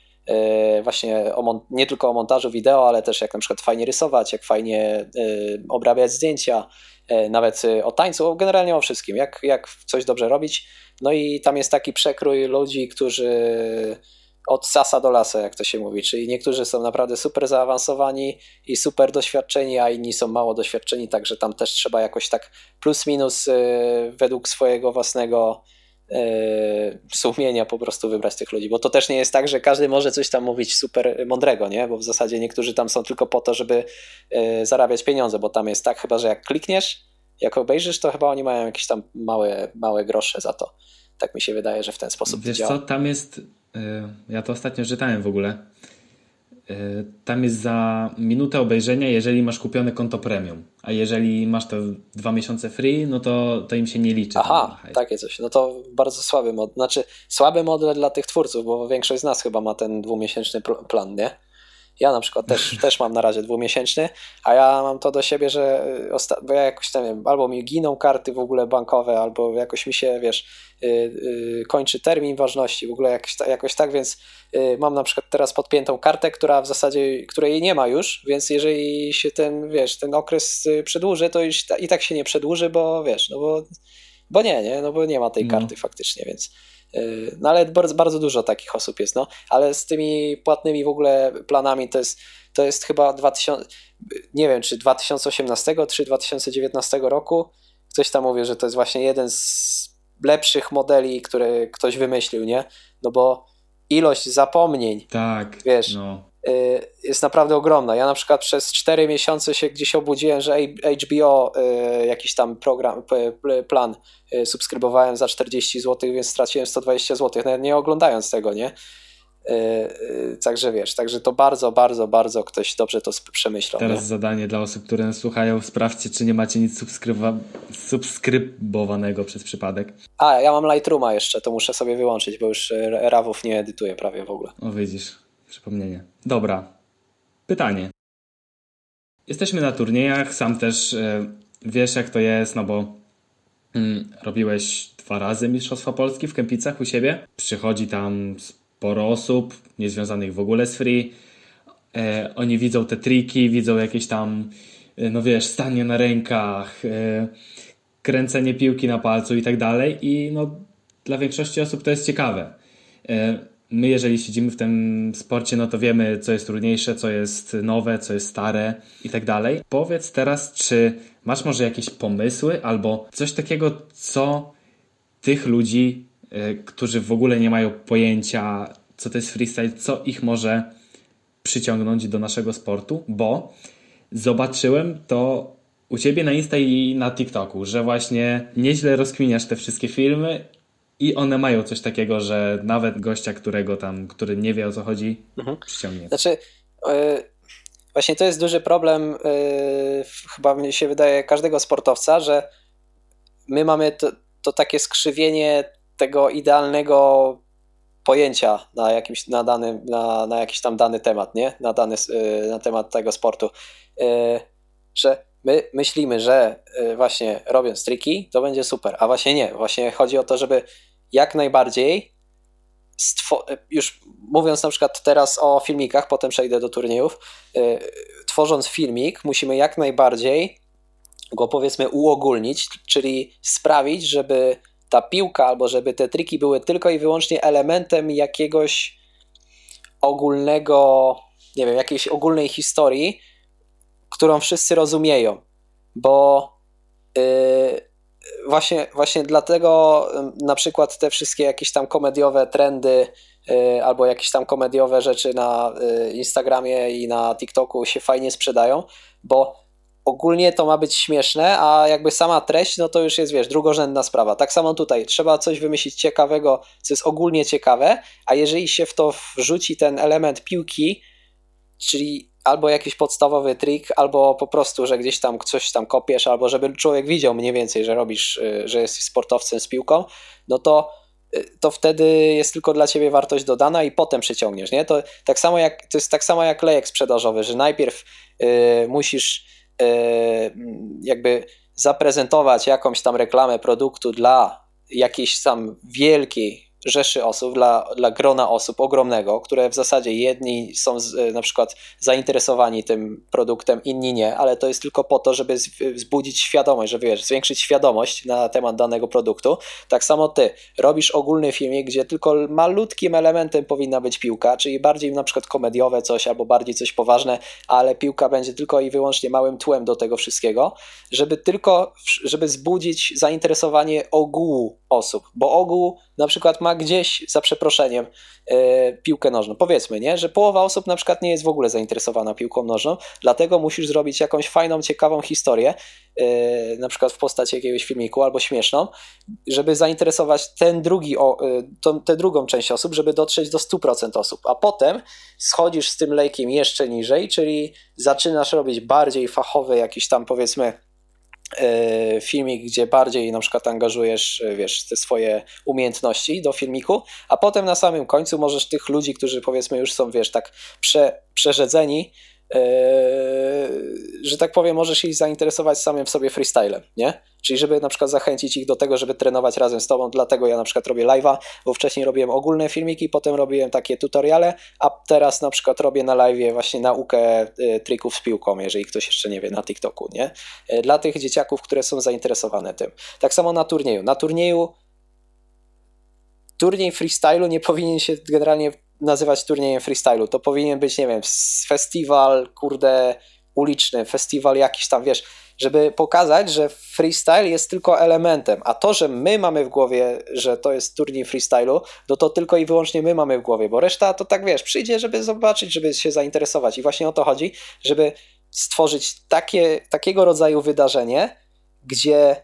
właśnie o, nie tylko o montażu wideo, ale też jak na przykład fajnie rysować, jak fajnie e, obrabiać zdjęcia, e, nawet o tańcu, generalnie o wszystkim, jak, jak coś dobrze robić. No i tam jest taki przekrój ludzi, którzy od sasa do lasa, jak to się mówi, czyli niektórzy są naprawdę super zaawansowani i super doświadczeni, a inni są mało doświadczeni, także tam też trzeba jakoś tak plus minus według swojego własnego E, sumienia po prostu wybrać tych ludzi, bo to też nie jest tak, że każdy może coś tam mówić super mądrego, nie? bo w zasadzie niektórzy tam są tylko po to, żeby e, zarabiać pieniądze, bo tam jest tak chyba, że jak klikniesz, jak obejrzysz, to chyba oni mają jakieś tam małe, małe grosze za to. Tak mi się wydaje, że w ten sposób Wiesz działa. co, tam jest, e, ja to ostatnio czytałem w ogóle, E, tam jest za minutę obejrzenia, jeżeli masz kupione konto premium. A jeżeli masz to dwa miesiące free, no to, to im się nie liczy. Aha, takie coś. No to bardzo słaby model. Znaczy, słaby model dla tych twórców, bo większość z nas chyba ma ten dwumiesięczny plan, nie? Ja na przykład też, <laughs> też mam na razie dwumiesięczny, a ja mam to do siebie, że y, bo ja jakoś tam wiem, albo mi giną karty w ogóle bankowe, albo jakoś mi się, wiesz, yy, yy, kończy termin ważności, w ogóle jakoś, jakoś tak, więc yy, mam na przykład teraz podpiętą kartę, która w zasadzie, której nie ma już, więc jeżeli się ten, wiesz, ten okres przedłuży, to już i tak się nie przedłuży, bo wiesz, no bo, bo nie, nie, no bo nie ma tej no. karty faktycznie, więc no ale bardzo, bardzo dużo takich osób jest, no. Ale z tymi płatnymi w ogóle planami to jest, to jest chyba 2000, nie wiem, czy 2018 czy 2019 roku. Ktoś tam mówi, że to jest właśnie jeden z lepszych modeli, które ktoś wymyślił, nie? No bo ilość zapomnień. Tak. Wiesz, no. Y, jest naprawdę ogromna. Ja na przykład przez 4 miesiące się gdzieś obudziłem, że HBO y, jakiś tam program, plan y, subskrybowałem za 40 zł, więc straciłem 120 zł, nawet nie oglądając tego, nie? Także wiesz, także to bardzo, bardzo, bardzo ktoś dobrze to przemyślał. Teraz nie? zadanie dla osób, które nas słuchają, sprawdźcie, czy nie macie nic subskryba subskrybowanego przez przypadek. A, ja mam Lightrooma jeszcze, to muszę sobie wyłączyć, bo już rawów nie edytuję prawie w ogóle. O, widzisz. Przypomnienie. Dobra. Pytanie. Jesteśmy na turniejach, sam też e, wiesz jak to jest, no bo mm, robiłeś dwa razy Mistrzostwa Polski w Kępicach u siebie. Przychodzi tam sporo osób, niezwiązanych w ogóle z free. E, oni widzą te triki, widzą jakieś tam, e, no wiesz, stanie na rękach, e, kręcenie piłki na palcu i tak dalej. I no, dla większości osób to jest ciekawe. E, my, jeżeli siedzimy w tym sporcie, no to wiemy, co jest trudniejsze, co jest nowe, co jest stare i tak dalej. Powiedz teraz, czy masz może jakieś pomysły albo coś takiego, co tych ludzi, y, którzy w ogóle nie mają pojęcia, co to jest freestyle, co ich może przyciągnąć do naszego sportu, bo zobaczyłem to u ciebie na Insta i na TikToku, że właśnie nieźle rozkminiasz te wszystkie filmy i one mają coś takiego, że nawet gościa, którego tam, który nie wie o co chodzi, mhm. przyciągnie. Znaczy, yy, właśnie to jest duży problem, yy, chyba mi się wydaje, każdego sportowca, że my mamy to, to takie skrzywienie tego idealnego pojęcia na jakimś na dany, na, na jakiś tam dany temat, nie? Na dany yy, na temat tego sportu. że my myślimy, że właśnie robiąc triki, to będzie super, a właśnie nie. Właśnie chodzi o to, żeby jak najbardziej. Już mówiąc na przykład teraz o filmikach, potem przejdę do turniejów, y, tworząc filmik, musimy jak najbardziej go powiedzmy uogólnić, czyli sprawić, żeby ta piłka albo żeby te triki były tylko i wyłącznie elementem jakiegoś ogólnego, nie wiem, jakiejś ogólnej historii, którą wszyscy rozumieją, bo yy, właśnie, właśnie dlatego na przykład te wszystkie jakieś tam komediowe trendy y, albo jakieś tam komediowe rzeczy na y, Instagramie i na TikToku się fajnie sprzedają, bo ogólnie to ma być śmieszne, a jakby sama treść, no to już jest, wiesz, drugorzędna sprawa. Tak samo tutaj, trzeba coś wymyślić ciekawego, co jest ogólnie ciekawe, a jeżeli się w to wrzuci ten element piłki, czyli albo jakiś podstawowy trik, albo po prostu, że gdzieś tam coś tam kopiesz, albo żeby człowiek widział mniej więcej, że robisz, y, że jesteś sportowcem z piłką, no to y, to wtedy jest tylko dla ciebie wartość dodana i potem przyciągniesz, nie? To tak samo jak to jest tak samo jak lejek sprzedażowy, że najpierw y, musisz y, jakby zaprezentować jakąś tam reklamę produktu dla jakiejś tam wielkiej rzeszy osób, dla, dla grona osób ogromnego, które w zasadzie jedni są z, e, na przykład zainteresowani tym produktem, inni nie, ale to jest tylko po to, żeby wzbudzić świadomość, żeby wiesz, zwiększyć świadomość na temat danego produktu. Tak samo ty robisz ogólny filmik, gdzie tylko malutkim elementem powinna być piłka, czyli bardziej na przykład komediowe coś albo bardziej coś poważne, ale piłka będzie tylko i wyłącznie małym tłem do tego wszystkiego, żeby tylko, żeby wzbudzić zainteresowanie ogółu osób, bo ogół na przykład ma gdzieś, za przeproszeniem, yy, piłkę nożną. Powiedzmy, nie, że połowa osób na przykład nie jest w ogóle zainteresowana piłką nożną, dlatego musisz zrobić jakąś fajną, ciekawą historię, yy, na przykład w postaci jakiegoś filmiku albo śmieszną, żeby zainteresować ten drugi, yy, tą, tę drugą część osób, żeby dotrzeć do 100% osób, a potem schodzisz z tym lejkiem jeszcze niżej, czyli zaczynasz robić bardziej fachowy jakiś tam powiedzmy E, filmik, gdzie bardziej na przykład angażujesz, e, wiesz, te swoje umiejętności do filmiku, a potem na samym końcu możesz tych ludzi, którzy powiedzmy już są, wiesz, tak prze, przerzedzeni, że tak powiem, możesz ich zainteresować samym w sobie freestylem, nie? Czyli żeby na przykład zachęcić ich do tego, żeby trenować razem z tobą, dlatego ja na przykład robię live'a, bo wcześniej robiłem ogólne filmiki, potem robiłem takie tutoriale, a teraz na przykład robię na live'ie właśnie naukę y, trików z piłką, jeżeli ktoś jeszcze nie wie, na TikToku, nie? Y, dla tych dzieciaków, które są zainteresowane tym. Tak samo na turnieju. Na turnieju turniej freestylu nie powinien się generalnie nazywać turniejem freestylu. To powinien być, nie wiem, festiwal, kurde, uliczny, festiwal jakiś tam, wiesz, żeby pokazać, że freestyle jest tylko elementem, a to, że my mamy w głowie, że to jest turniej freestylu, no to tylko i wyłącznie my mamy w głowie, bo reszta to tak, wiesz, przyjdzie, żeby zobaczyć, żeby się zainteresować i właśnie o to chodzi, żeby stworzyć takie, takiego rodzaju wydarzenie, gdzie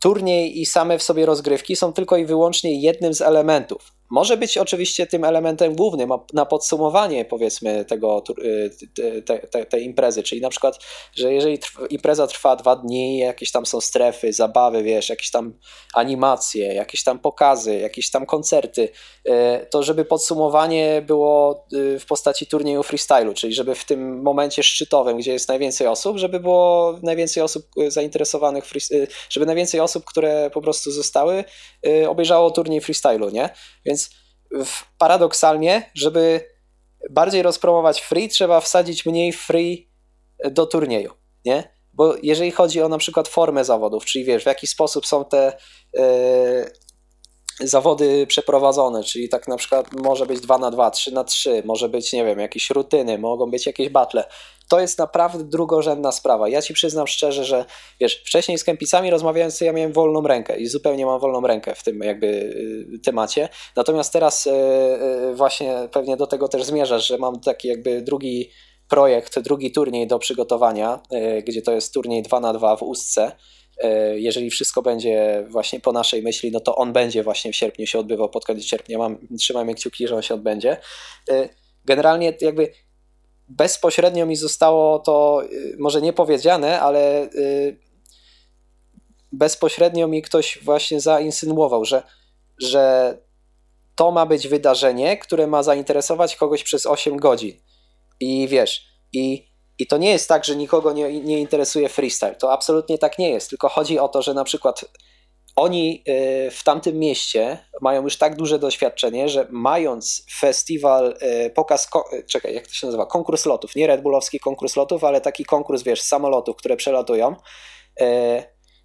turniej i same w sobie rozgrywki są tylko i wyłącznie jednym z elementów. Może być oczywiście tym elementem głównym na podsumowanie powiedzmy tego, y, te, te, tej imprezy, czyli na przykład, że jeżeli impreza trwa dwa dni, jakieś tam są strefy, zabawy, wiesz, jakieś tam animacje, jakieś tam pokazy, jakieś tam koncerty, y, to żeby podsumowanie było y, w postaci turnieju freestylu, czyli żeby w tym momencie szczytowym, gdzie jest najwięcej osób, żeby było najwięcej osób zainteresowanych, żeby najwięcej osób, które po prostu zostały, obejrzało turniej freestylu, nie? Więc paradoksalnie, żeby bardziej rozpromować free, trzeba wsadzić mniej free do turnieju, nie? Bo jeżeli chodzi o na przykład formę zawodów, czyli wiesz, w jaki sposób są te yy, zawody przeprowadzone, czyli tak na przykład może być 2 na 2, 3 na 3, może być, nie wiem, jakieś rutyny, mogą być jakieś battle. To jest naprawdę drugorzędna sprawa. Ja ci przyznam szczerze, że wiesz, wcześniej z kempicami rozmawiając, ja miałem wolną rękę i zupełnie mam wolną rękę w tym jakby y, temacie. Natomiast teraz yy, yy, właśnie pewnie do tego też zmierzasz, że mam taki jakby drugi projekt, drugi turniej do przygotowania, gdzie to jest turniej 2 na 2 w Ustce jeżeli wszystko będzie właśnie po naszej myśli, no to on będzie właśnie w sierpniu się odbywał, pod koniec sierpnia. Mam, trzymajmy kciuki, że on się odbędzie. Generalnie jakby bezpośrednio mi zostało to e, może nie powiedziane, ale bezpośrednio mi ktoś właśnie zainsynuował, że, że to ma być wydarzenie, które ma zainteresować kogoś przez 8 godzin. I wiesz, i i to nie jest tak, że nikogo nie, nie interesuje freestyle. To absolutnie tak nie jest. Tylko chodzi o to, że na przykład oni y, w tamtym mieście mają już tak duże doświadczenie, że mając festiwal, y, pokaz, y, czekaj, jak to się nazywa? Konkurs lotów. Nie Red Bullowski konkurs lotów, ale taki konkurs, wiesz, samolotów, które przelatują,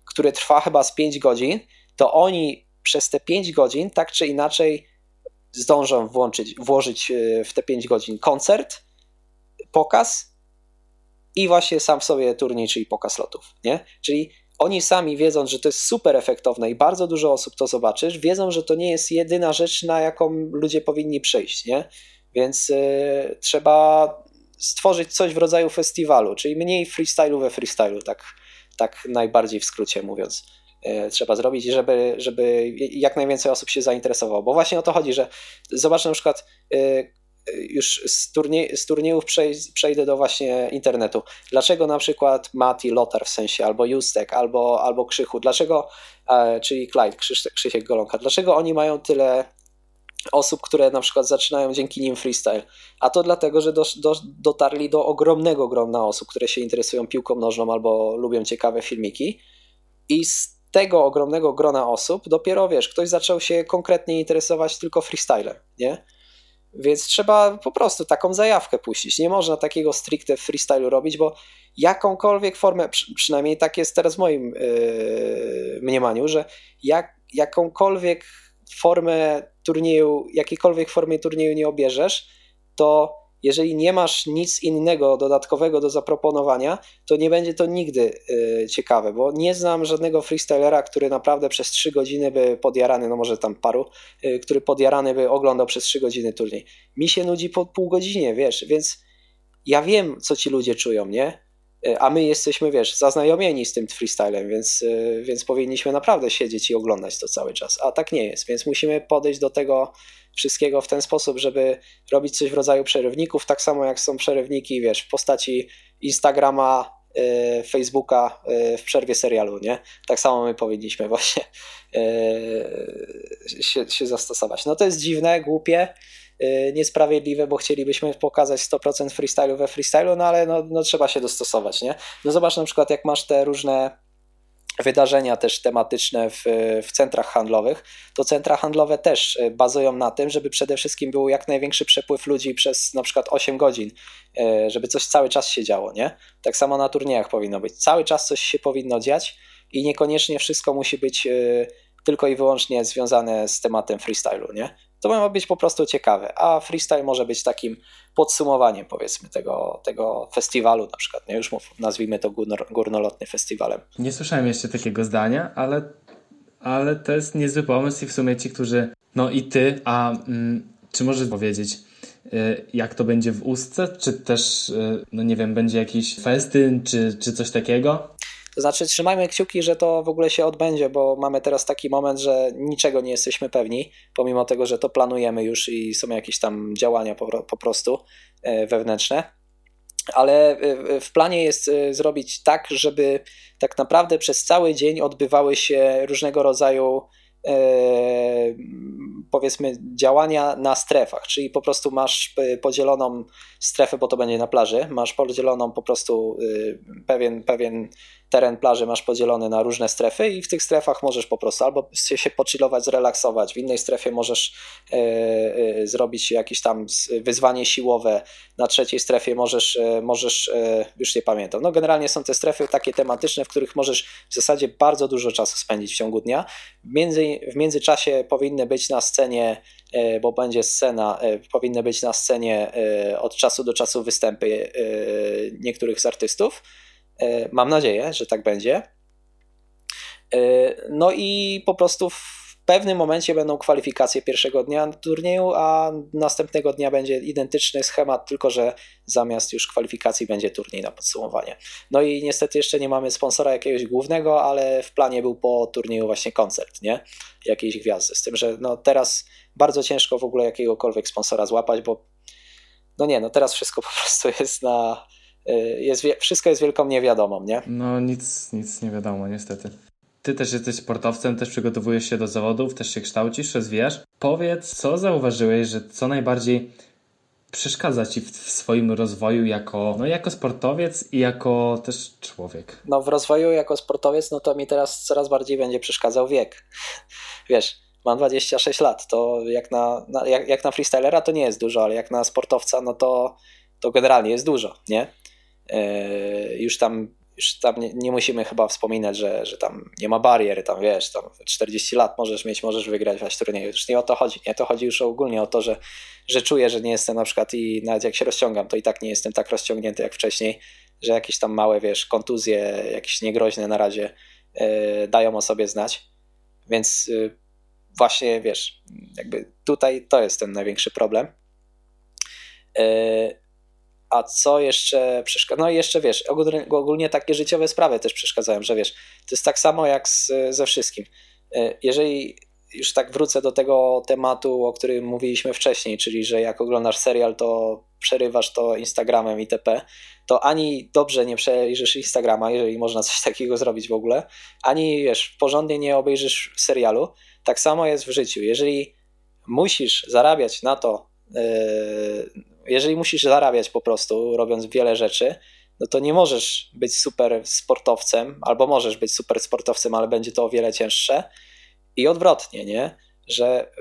który trwa chyba z 5 godzin, to oni przez te 5 godzin tak czy inaczej zdążą włączyć, włożyć w te 5 godzin koncert, pokaz i właśnie sam w sobie turniej, czyli pokaz lotów, nie? Czyli oni sami wiedząc, że to jest super efektowne i bardzo dużo osób to zobaczysz, wiedzą, że to nie jest jedyna rzecz, na jaką ludzie powinni przyjść, nie? Więc yy, trzeba stworzyć coś w rodzaju festiwalu, czyli mniej freestylu we freestylu, tak, tak najbardziej w skrócie mówiąc. Yy, trzeba zrobić, żeby, żeby jak najwięcej osób się zainteresowało, bo właśnie o to chodzi, że zobacz na przykład yy, już z, z turniejów przejdę do właśnie internetu. Dlaczego na przykład Mati Lotar w sensie, albo Justek, albo, albo Krzychu, dlaczego, e, czyli Clyde, Krzysiek Golonka, dlaczego oni mają tyle osób, które na przykład zaczynają dzięki nim freestyle. A to dlatego, że do, do, dotarli do ogromnego grona osób, które się interesują piłką nożną albo lubią ciekawe filmiki. I z tego ogromnego grona osób dopiero wiesz, ktoś zaczął się konkretnie interesować tylko freestylem, nie? Więc trzeba po prostu taką zajawkę puścić. Nie można takiego stricte freestylu robić, bo jakąkolwiek formę, przynajmniej tak jest teraz w moim yy, mniemaniu, że jak, jakąkolwiek formę turnieju, jakiejkolwiek formie turnieju nie obierzesz, to jeżeli nie masz nic innego dodatkowego do zaproponowania, to nie będzie to nigdy y, ciekawe, bo nie znam żadnego freestylera, który naprawdę przez 3 godziny by podjarany, no może tam paru, y, który podjarany by oglądał przez 3 godziny turniej. Mi się nudzi po pół godzinie, wiesz, więc ja wiem, co ci ludzie czują, nie? Y, a my jesteśmy, wiesz, zaznajomieni z tym freestylem, więc, y, więc powinniśmy naprawdę siedzieć i oglądać to cały czas. A tak nie jest, więc musimy podejść do tego wszystkiego w ten sposób, żeby robić coś w rodzaju przerywników, tak samo jak są przerywniki, wiesz, w postaci Instagrama, y, Facebooka w przerwie serialu, nie? Tak samo my powinniśmy <laughs> właśnie się, się zastosować. No to jest dziwne, głupie, Y, niesprawiedliwe, bo chcielibyśmy pokazać 100% freestylu we freestylu, no ale no, no trzeba się dostosować, nie? No zobacz na przykład jak masz te różne wydarzenia też tematyczne w, w centrach handlowych, to centra handlowe też y, bazują na tym, żeby przede wszystkim był jak największy przepływ ludzi przez na przykład 8 godzin, y, żeby coś cały czas się działo, nie? Tak samo na turniejach powinno być. Cały czas coś się powinno dziać i niekoniecznie wszystko musi być tylko i wyłącznie związane z tematem freestylu, nie? To ma być po prostu ciekawe, a freestyle może być takim podsumowaniem powiedzmy tego, tego festiwalu na przykład, nie? Już nazwijmy to górnolotny festiwalem. Nie słyszałem jeszcze takiego zdania, ale, ale to jest niezły pomysł i w sumie ci, którzy, no i ty, a mm, czy możesz powiedzieć, y, jak to będzie w Ustce, czy też, y, no nie wiem, będzie jakiś festyn, czy, czy coś takiego? To znaczy, trzymajmy kciuki, że to w ogóle się odbędzie, bo mamy teraz taki moment, że niczego nie jesteśmy pewni, pomimo tego, że to planujemy już i są jakieś tam działania po, po prostu e, wewnętrzne. Ale e, w planie jest e, zrobić tak, żeby tak naprawdę przez cały dzień odbywały się różnego rodzaju powiedzmy działania na strefach, czyli po prostu masz podzieloną strefę, bo to będzie na plaży, masz podzieloną po prostu pewien, pewien teren plaży masz podzielony na różne strefy i w tych strefach możesz po prostu albo się pochillować, zrelaksować, w innej strefie możesz e, e, zrobić jakieś tam wyzwanie siłowe, na trzeciej strefie możesz, e, możesz już nie pamiętam. No generalnie są te strefy takie tematyczne, w których możesz w zasadzie bardzo dużo czasu spędzić w ciągu dnia. Między, w międzyczasie powinny być na scenie bo będzie scena, powinny być na scenie od czasu do czasu występy niektórych z artystów. E, mam nadzieję, że tak będzie. E, no i po prostu w pewnym momencie będą kwalifikacje pierwszego dnia turnieju, a następnego dnia będzie identyczny schemat, tylko że zamiast już kwalifikacji będzie turniej na podsumowanie. No i niestety jeszcze nie mamy sponsora jakiegoś głównego, ale w planie był po turnieju właśnie koncert, nie? Jakiejś gwiazdy. Z tym, że no teraz bardzo ciężko w ogóle jakiegokolwiek sponsora złapać, bo no nie, no teraz wszystko po prostu jest na jest, wszystko jest wielką niewiadomą, nie? No nic, nic nie wiadomo niestety. Ty też jesteś sportowcem, też przygotowujesz się do zawodów, też się kształcisz, rozwijasz. Powiedz, co zauważyłeś, że co najbardziej przeszkadza ci w, w, swoim rozwoju jako, no, jako sportowiec i jako też człowiek? No w rozwoju jako sportowiec, no to mi teraz coraz bardziej będzie przeszkadzał wiek. Wiesz, mam 26 lat, to jak na, na jak, jak na freestylera to nie jest dużo, ale jak na sportowca, no to, to generalnie jest dużo, nie? E, już tam, już tam nie, nie, musimy chyba wspominać, że, że tam nie ma barier, tam wiesz, tam 40 lat możesz mieć, możesz wygrać właśnie turnieju. Już nie o to chodzi, nie? To chodzi już ogólnie o to, że, że czuję, że nie jestem na przykład i nawet jak się rozciągam, to i tak nie jestem tak rozciągnięty jak wcześniej, że jakieś tam małe, wiesz, kontuzje, jakieś niegroźne na razie yy, dają o sobie znać. Więc yy, właśnie, wiesz, jakby tutaj to jest ten największy problem. Yy, a co jeszcze przeszkadza? No i jeszcze wiesz, ogólnie, takie życiowe sprawy też przeszkadzają, że wiesz, to jest tak samo jak z, ze wszystkim. E, jeżeli już tak wrócę do tego tematu, o którym mówiliśmy wcześniej, czyli że jak oglądasz serial, to przerywasz to Instagramem itp., to ani dobrze nie przejrzysz Instagrama, jeżeli można coś <laughs> takiego zrobić w ogóle, ani wiesz, porządnie nie obejrzysz serialu. Tak samo jest w życiu. Jeżeli musisz zarabiać na to, yy, jeżeli musisz zarabiać po prostu, robiąc wiele rzeczy, no to nie możesz być super sportowcem, albo możesz być super sportowcem, ale będzie to o wiele cięższe. I odwrotnie, nie? Że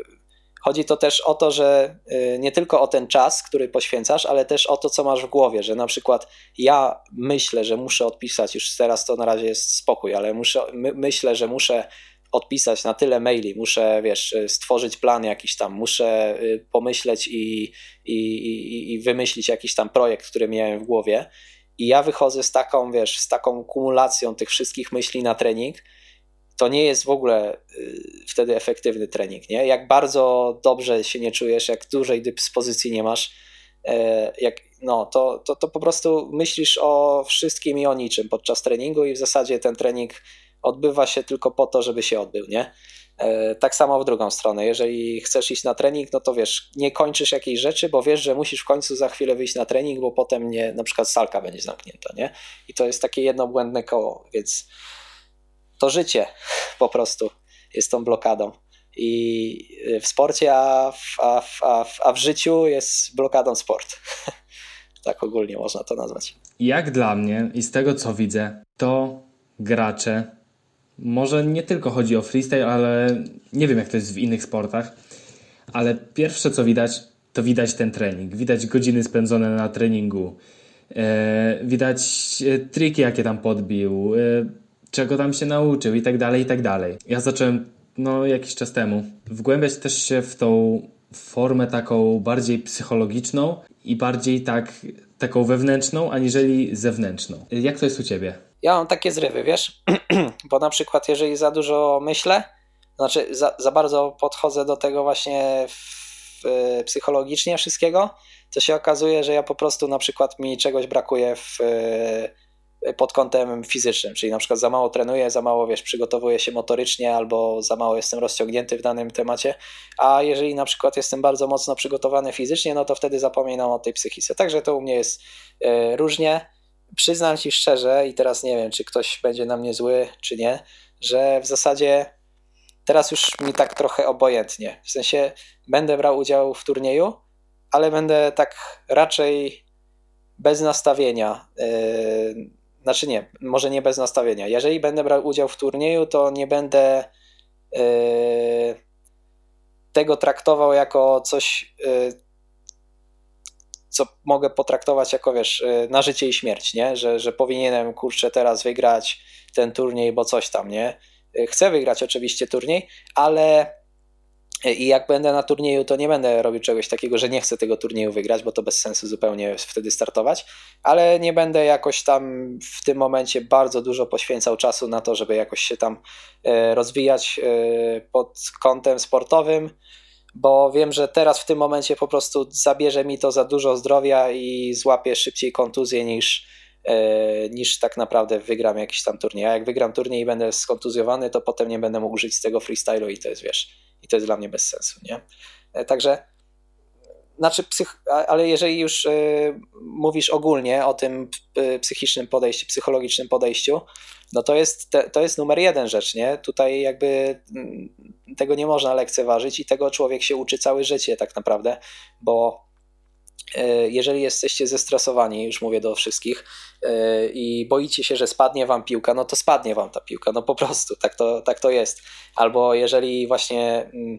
chodzi to też o to, że y, nie tylko o ten czas, który poświęcasz, ale też o to, co masz w głowie, że na przykład ja myślę, że muszę odpisać, już teraz to na razie jest spokój, ale muszę, my, myślę, że muszę odpisać na tyle maili, muszę, wiesz, stworzyć plan jakiś tam, muszę y, pomyśleć i, i, i, i wymyślić jakiś tam projekt, który miałem w głowie. I ja wychodzę z taką, wiesz, z taką kumulacją tych wszystkich myśli na trening, to nie jest w ogóle y, wtedy efektywny trening, nie? Jak bardzo dobrze się nie czujesz, jak dużej dyspozycji nie masz, e, jak, no, to, to, to po prostu myślisz o wszystkim i o niczym podczas treningu i w zasadzie ten trening odbywa się tylko po to, żeby się odbył, nie? E, tak samo w drugą stronę. Jeżeli chcesz iść na trening, no to wiesz, nie kończysz jakiejś rzeczy, bo wiesz, że musisz w końcu za chwilę wyjść na trening, bo potem nie, na przykład salka będzie zamknięta, nie? I to jest takie jedno błędne koło, więc to życie <laughs> po prostu jest tą blokadą. I w sporcie, a w, a w, a w, a w życiu jest blokadą sport. <laughs> tak ogólnie można to nazwać. Jak dla mnie i z tego co widzę, to gracze może nie tylko chodzi o freestyle, ale nie wiem jak to jest w innych sportach, ale pierwsze co widać, to widać ten trening. Widać godziny spędzone na treningu. E, widać e, triki, jakie tam podbił, e, czego tam się nauczył i tak dalej, i tak dalej. Ja zacząłem no, jakiś czas temu wgłębiać też się w tą formę taką bardziej psychologiczną i bardziej tak, taką wewnętrzną, aniżeli zewnętrzną. Jak to jest u Ciebie? Ja mam takie zrywy, wiesz, <clears throat> bo na przykład jeżeli za dużo myślę, znaczy za, za bardzo podchodzę do tego właśnie w, psychologicznie wszystkiego, to się okazuje, że ja po prostu na przykład mi czegoś brakuje w, pod kątem fizycznym, czyli na przykład za mało trenuję, za mało wiesz, przygotowuję się motorycznie albo za mało jestem rozciągnięty w danym temacie, a jeżeli na przykład jestem bardzo mocno przygotowany fizycznie, no to wtedy zapominam o tej psychice. Także to u mnie jest y, różnie przyznam ci szczerze, i teraz nie wiem, czy ktoś będzie na mnie zły, czy nie, że w zasadzie teraz już mi tak trochę obojętnie. W sensie będę brał udział w turnieju, ale będę tak raczej bez nastawienia. Yy, znaczy nie, może nie bez nastawienia. Jeżeli będę brał udział w turnieju, to nie będę yy, tego traktował jako coś, yy, co mogę potraktować jako, wiesz, y, na życie i śmierć, nie? Że, że powinienem, kurczę, teraz wygrać ten turniej, bo coś tam, nie? Y, chcę wygrać oczywiście turniej, ale y, i jak będę na turnieju, to nie będę robił czegoś takiego, że nie chcę tego turnieju wygrać, bo to bez sensu zupełnie wtedy startować, ale nie będę jakoś tam w tym momencie bardzo dużo poświęcał czasu na to, żeby jakoś się tam rozwijać pod kątem sportowym bo wiem, że teraz w tym momencie po prostu zabierze mi to za dużo zdrowia i złapię szybciej kontuzję niż, e, niż tak naprawdę wygram jakiś tam turniej. A jak wygram turniej i będę skontuzjowany, to potem nie będę mógł żyć z tego freestylu i to jest, wiesz, i to jest dla mnie bez sensu, nie? E, także znaczy, psych, ale jeżeli już y, mówisz ogólnie o tym psychicznym podejściu, psychologicznym podejściu, no to jest, to jest numer jeden rzecz, nie? Tutaj jakby y, tego nie można lekceważyć i tego człowiek się uczy całe życie tak naprawdę, bo jeżeli jesteście zestresowani, już mówię do wszystkich, i boicie się, że spadnie wam piłka, no to spadnie wam ta piłka, no po prostu, tak to, tak to jest. Albo jeżeli właśnie mm,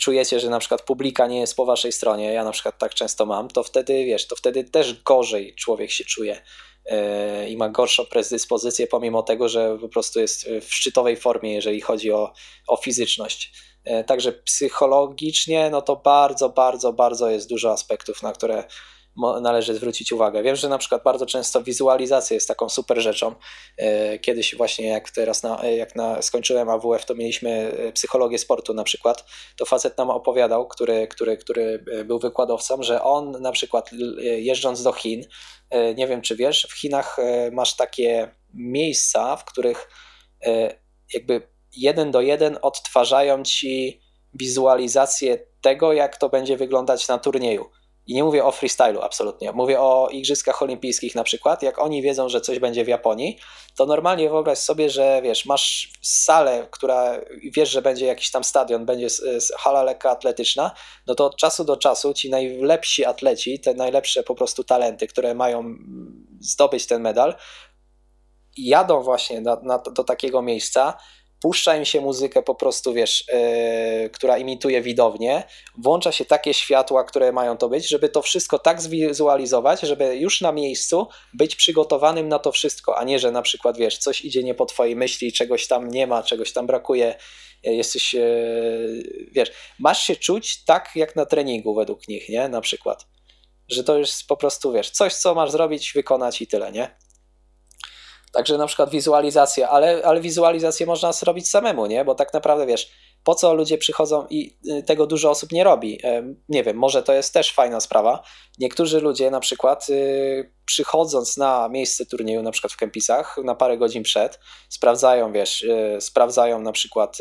czujecie, że na przykład publika nie jest po waszej stronie, ja na przykład tak często mam, to wtedy wiesz, to wtedy też gorzej człowiek się czuje i ma gorszą predyspozycję, pomimo tego, że po prostu jest w szczytowej formie, jeżeli chodzi o, o fizyczność. Yy, także psychologicznie, no to bardzo, bardzo, bardzo jest dużo aspektów, na które należy zwrócić uwagę. Wiem, że na przykład bardzo często wizualizacja jest taką super rzeczą. E, kiedyś właśnie jak teraz na, jak na, skończyłem AWF, to mieliśmy e, psychologię sportu na przykład, to facet nam opowiadał, który, który, który e, był wykładowcą, że on na przykład jeżdżąc do Chin, nie wiem czy wiesz, w Chinach masz takie miejsca, w których jakby jeden do jeden odtwarzają ci wizualizację tego, jak to będzie wyglądać na turnieju. I nie mówię o freestylu absolutnie, mówię o Igrzyskach Olimpijskich na przykład. Jak oni wiedzą, że coś będzie w Japonii, to normalnie wyobraź sobie, że wiesz, masz salę, która wiesz, że będzie jakiś tam stadion, będzie hala lekka atletyczna, no to od czasu do czasu ci najlepsi atleci, te najlepsze po prostu talenty, które mają zdobyć ten medal, jadą właśnie na, na, do takiego miejsca, puszcza im się muzykę po prostu, wiesz, yy, która imituje widownię, włącza się takie światła, które mają to być, żeby to wszystko tak zwizualizować, żeby już na miejscu być przygotowanym na to wszystko, a nie, że na przykład, wiesz, coś idzie nie po twojej myśli, czegoś tam nie ma, czegoś tam brakuje, e, jesteś, yy, wiesz, masz się czuć tak jak na treningu według nich, nie, na przykład. Że to jest po prostu, wiesz, coś, co masz zrobić, wykonać i tyle, nie? Także na przykład wizualizacja, ale, ale wizualizację można zrobić samemu, nie? Bo tak naprawdę wiesz, po co ludzie przychodzą i y, tego dużo osób nie robi. Nie wiem, może to jest też fajna sprawa. Niektórzy ludzie na przykład y, przychodząc na miejsce turnieju, na przykład w Kempisach, na parę godzin przed, sprawdzają, wiesz, y, sprawdzają na przykład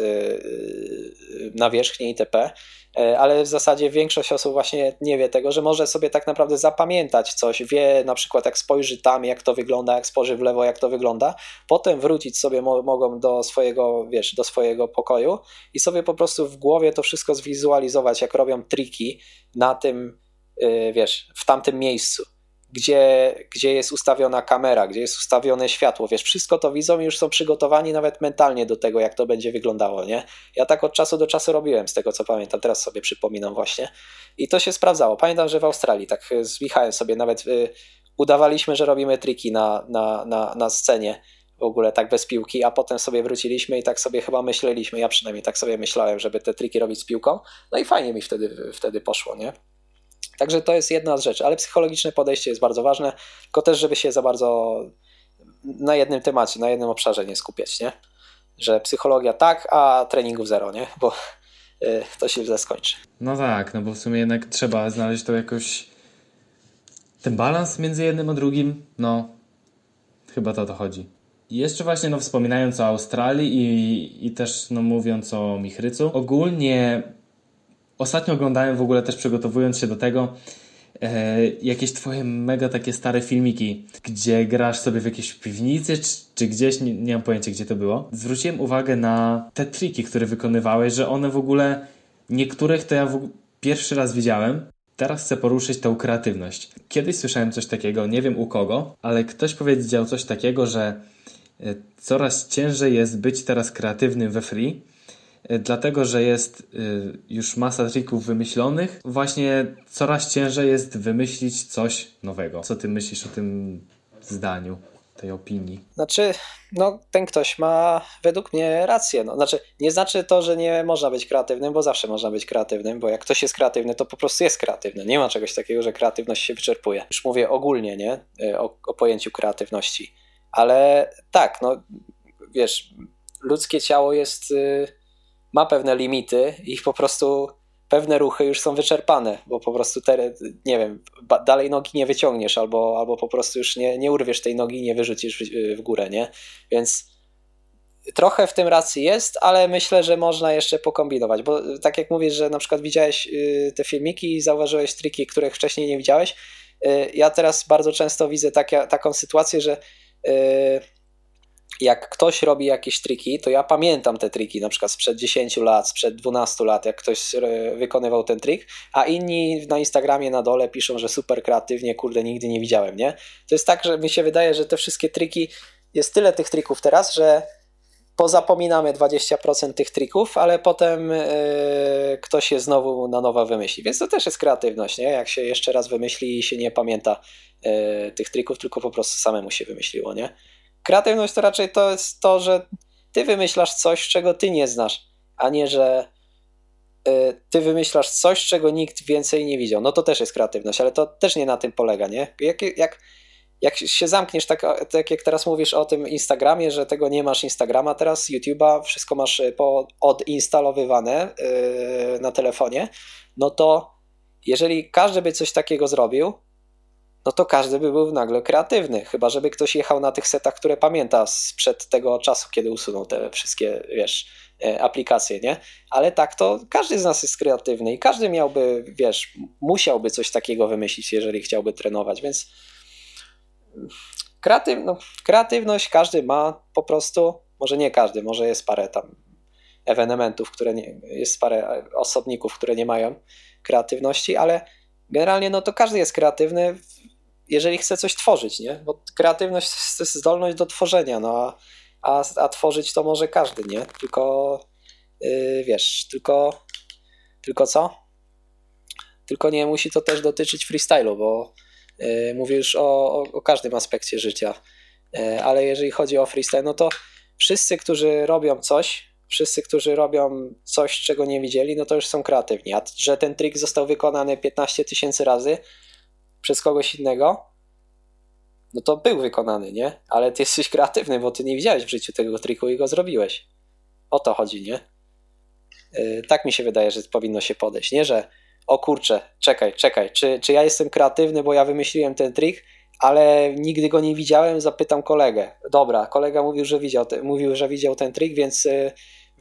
nawierzchnię itp., E, ale w zasadzie większość osób właśnie nie wie tego, że może sobie tak naprawdę zapamiętać coś, wie na przykład jak spojrzy tam, jak to wygląda, jak spojrzy w lewo, jak to wygląda, potem wrócić sobie mo mogą do swojego, wiesz, do swojego pokoju i sobie po prostu w głowie to wszystko zwizualizować, jak robią triki na tym, yy, wiesz, w tamtym miejscu gdzie, gdzie jest ustawiona kamera, gdzie jest ustawione światło, wiesz, wszystko to widzą i już są przygotowani nawet mentalnie do tego, jak to będzie wyglądało, nie? Ja tak od czasu do czasu robiłem, z tego co pamiętam, teraz sobie przypominam właśnie i to się sprawdzało. Pamiętam, że w Australii tak z Michałem sobie nawet y, udawaliśmy, że robimy triki na, na, na, na scenie, w ogóle tak bez piłki, a potem sobie wróciliśmy i tak sobie chyba myśleliśmy, ja przynajmniej tak sobie myślałem, żeby te triki robić z piłką, no i fajnie mi wtedy, wtedy poszło, nie? Także to jest jedna z rzeczy, ale psychologiczne podejście jest bardzo ważne, tylko też, żeby się za bardzo na jednym temacie, na jednym obszarze nie skupiać, nie? Że psychologia tak, a treningów zero, nie? Bo y, to się źle skończy. No tak, no bo w sumie jednak trzeba znaleźć to jakoś ten balans między jednym a drugim, no chyba to o to chodzi. I jeszcze właśnie no wspominając o Australii i, i też no mówiąc o Michrycu, ogólnie Ostatnio oglądałem w ogóle też przygotowując się do tego e, jakieś twoje mega takie stare filmiki, gdzie grasz sobie w jakiejś piwnicy czy, czy gdzieś, nie, nie mam pojęcia gdzie to było. Zwróciłem uwagę na te triki, które wykonywałeś, że one w ogóle, niektórych to ja w, pierwszy raz widziałem. Teraz chcę poruszyć tą kreatywność. Kiedyś słyszałem coś takiego, nie wiem u kogo, ale ktoś powiedział coś takiego, że e, coraz ciężej jest być teraz kreatywnym we free, dlatego że jest e, już masa trików wymyślonych, właśnie coraz ciężej jest wymyślić coś nowego. Co ty myślisz o tym zdaniu? tej opinii. Znaczy, no ten ktoś ma według mnie rację. No, znaczy, nie znaczy to, że nie można być kreatywnym, bo zawsze można być kreatywnym, bo jak ktoś jest kreatywny, to po prostu jest kreatywny. Nie ma czegoś takiego, że kreatywność się wyczerpuje. Już mówię ogólnie, nie? E, o, o pojęciu kreatywności. Ale tak, no wiesz, ludzkie ciało jest ma pewne limity i po prostu pewne ruchy już są wyczerpane, bo po prostu te, nie wiem, dalej nogi nie wyciągniesz albo, albo po prostu już nie, nie urwiesz tej nogi i nie wyrzucisz w, w górę, nie? Więc trochę w tym racji jest, ale myślę, że można jeszcze pokombinować, bo tak jak mówisz, że na przykład widziałeś y, te filmiki i zauważyłeś triki, których wcześniej nie widziałeś, y, ja teraz bardzo często widzę takie, taką sytuację, że y, jak ktoś robi jakieś triki, to ja pamiętam te triki, na przykład sprzed 10 lat, sprzed 12 lat, jak ktoś wykonywał ten trik, a inni na Instagramie na dole piszą, że super kreatywnie, kurde, nigdy nie widziałem, nie? To jest tak, że mi się wydaje, że te wszystkie triki, jest tyle tych trików teraz, że pozapominamy 20% tych trików, ale potem yy, ktoś je znowu na nowo wymyśli. Więc to też jest kreatywność, nie? Jak się jeszcze raz wymyśli i się nie pamięta yy, tych trików, tylko po prostu samemu się wymyśliło, nie? Kreatywność to raczej to jest to, że ty wymyślasz coś, czego ty nie znasz, a nie, że y, ty wymyślasz coś, czego nikt więcej nie widział. No to też jest kreatywność, ale to też nie na tym polega, nie? Jak, jak, jak się zamkniesz, tak, tak jak teraz mówisz o tym Instagramie, że tego nie masz Instagrama teraz, YouTube'a, wszystko masz y, po, odinstalowywane yy, na telefonie, no to jeżeli każdy by coś takiego zrobił, no to każdy by był nagle kreatywny. Chyba, żeby ktoś jechał na tych setach, które pamięta sprzed tego czasu, kiedy usunął te wszystkie, wiesz, e, aplikacje, nie? Ale tak to każdy z nas jest kreatywny i każdy miałby, wiesz, musiałby coś takiego wymyślić, jeżeli chciałby trenować, więc kreatyw, no, kreatywność każdy ma po prostu, może nie każdy, może jest parę tam ewenementów, które nie, jest parę osobników, które nie mają kreatywności, ale generalnie no to każdy jest kreatywny, jeżeli chce coś tworzyć, nie? Bo kreatywność to jest zdolność do tworzenia, no a, a, tworzyć to może każdy, nie? Tylko yy, wiesz, tylko tylko co? Tylko nie musi to też dotyczyć freestylu, bo yy, mówisz o, o, o każdym aspekcie życia. Yy, ale jeżeli chodzi o freestyle, no to wszyscy, którzy robią coś, wszyscy, którzy robią coś, czego nie widzieli, no to już są kreatywni. A że ten trik został wykonany 15 tysięcy razy przez kogoś innego, no to był wykonany, nie? Ale ty jesteś kreatywny, bo ty nie widziałeś w życiu tego triku i go zrobiłeś. O to chodzi, nie? Yy, tak mi się wydaje, że powinno się podejść, nie? Że o kurczę, czekaj, czekaj, czy, czy ja jestem kreatywny, bo ja wymyśliłem ten trik, ale nigdy go nie widziałem, zapytam kolegę. Dobra, kolega mówił, że widział, te, mówił, że widział ten trik, więc yy,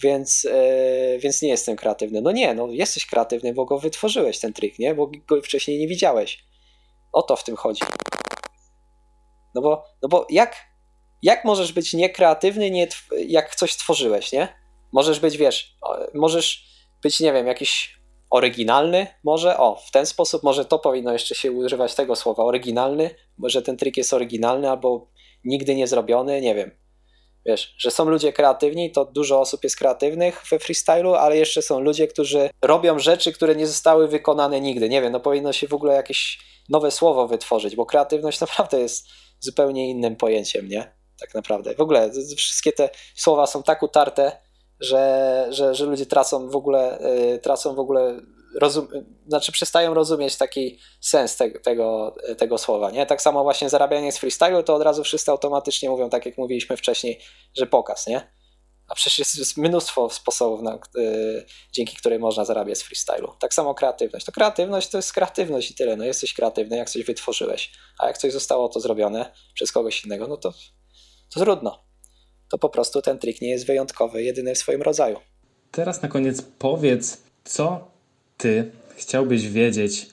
więc, yy, więc nie jestem kreatywny. No nie, no jesteś kreatywny, bo go wytworzyłeś ten trik, nie? Bo go wcześniej nie widziałeś. O to w tym chodzi. No bo, no bo jak, jak możesz być niekreatywny, nie, jak coś stworzyłeś, nie? Możesz być, wiesz, możesz być, nie wiem, jakiś oryginalny może, o, w ten sposób, może to powinno jeszcze się używać tego słowa, oryginalny, może ten trik jest oryginalny albo nigdy nie zrobiony, nie wiem wiesz, że są ludzie kreatywni, to dużo osób jest kreatywnych we freestylu, ale jeszcze są ludzie, którzy robią rzeczy, które nie zostały wykonane nigdy. Nie wiem, no powinno się w ogóle jakieś nowe słowo wytworzyć, bo kreatywność <laughs> naprawdę jest zupełnie innym pojęciem, nie? Tak naprawdę. W ogóle wszystkie te słowa są tak utarte, że, że, że ludzie tracą w ogóle, yy, tracą w ogóle rozum, znaczy przestają rozumieć taki sens te, tego, tego słowa. Nie? Tak samo właśnie zarabianie z freestylu, to od razu wszyscy automatycznie mówią, tak jak mówiliśmy wcześniej, że pokaz, nie? A przecież jest mnóstwo sposobów, na, yy, dzięki której można zarabiać z freestylu. Tak samo kreatywność. To kreatywność to jest kreatywność i tyle. No jesteś kreatywny, jak coś wytworzyłeś, a jak coś zostało to zrobione przez kogoś innego, no to, to trudno. To po prostu ten trik nie jest wyjątkowy, jedyny w swoim rodzaju. Teraz na koniec powiedz, co ty chciałbyś wiedzieć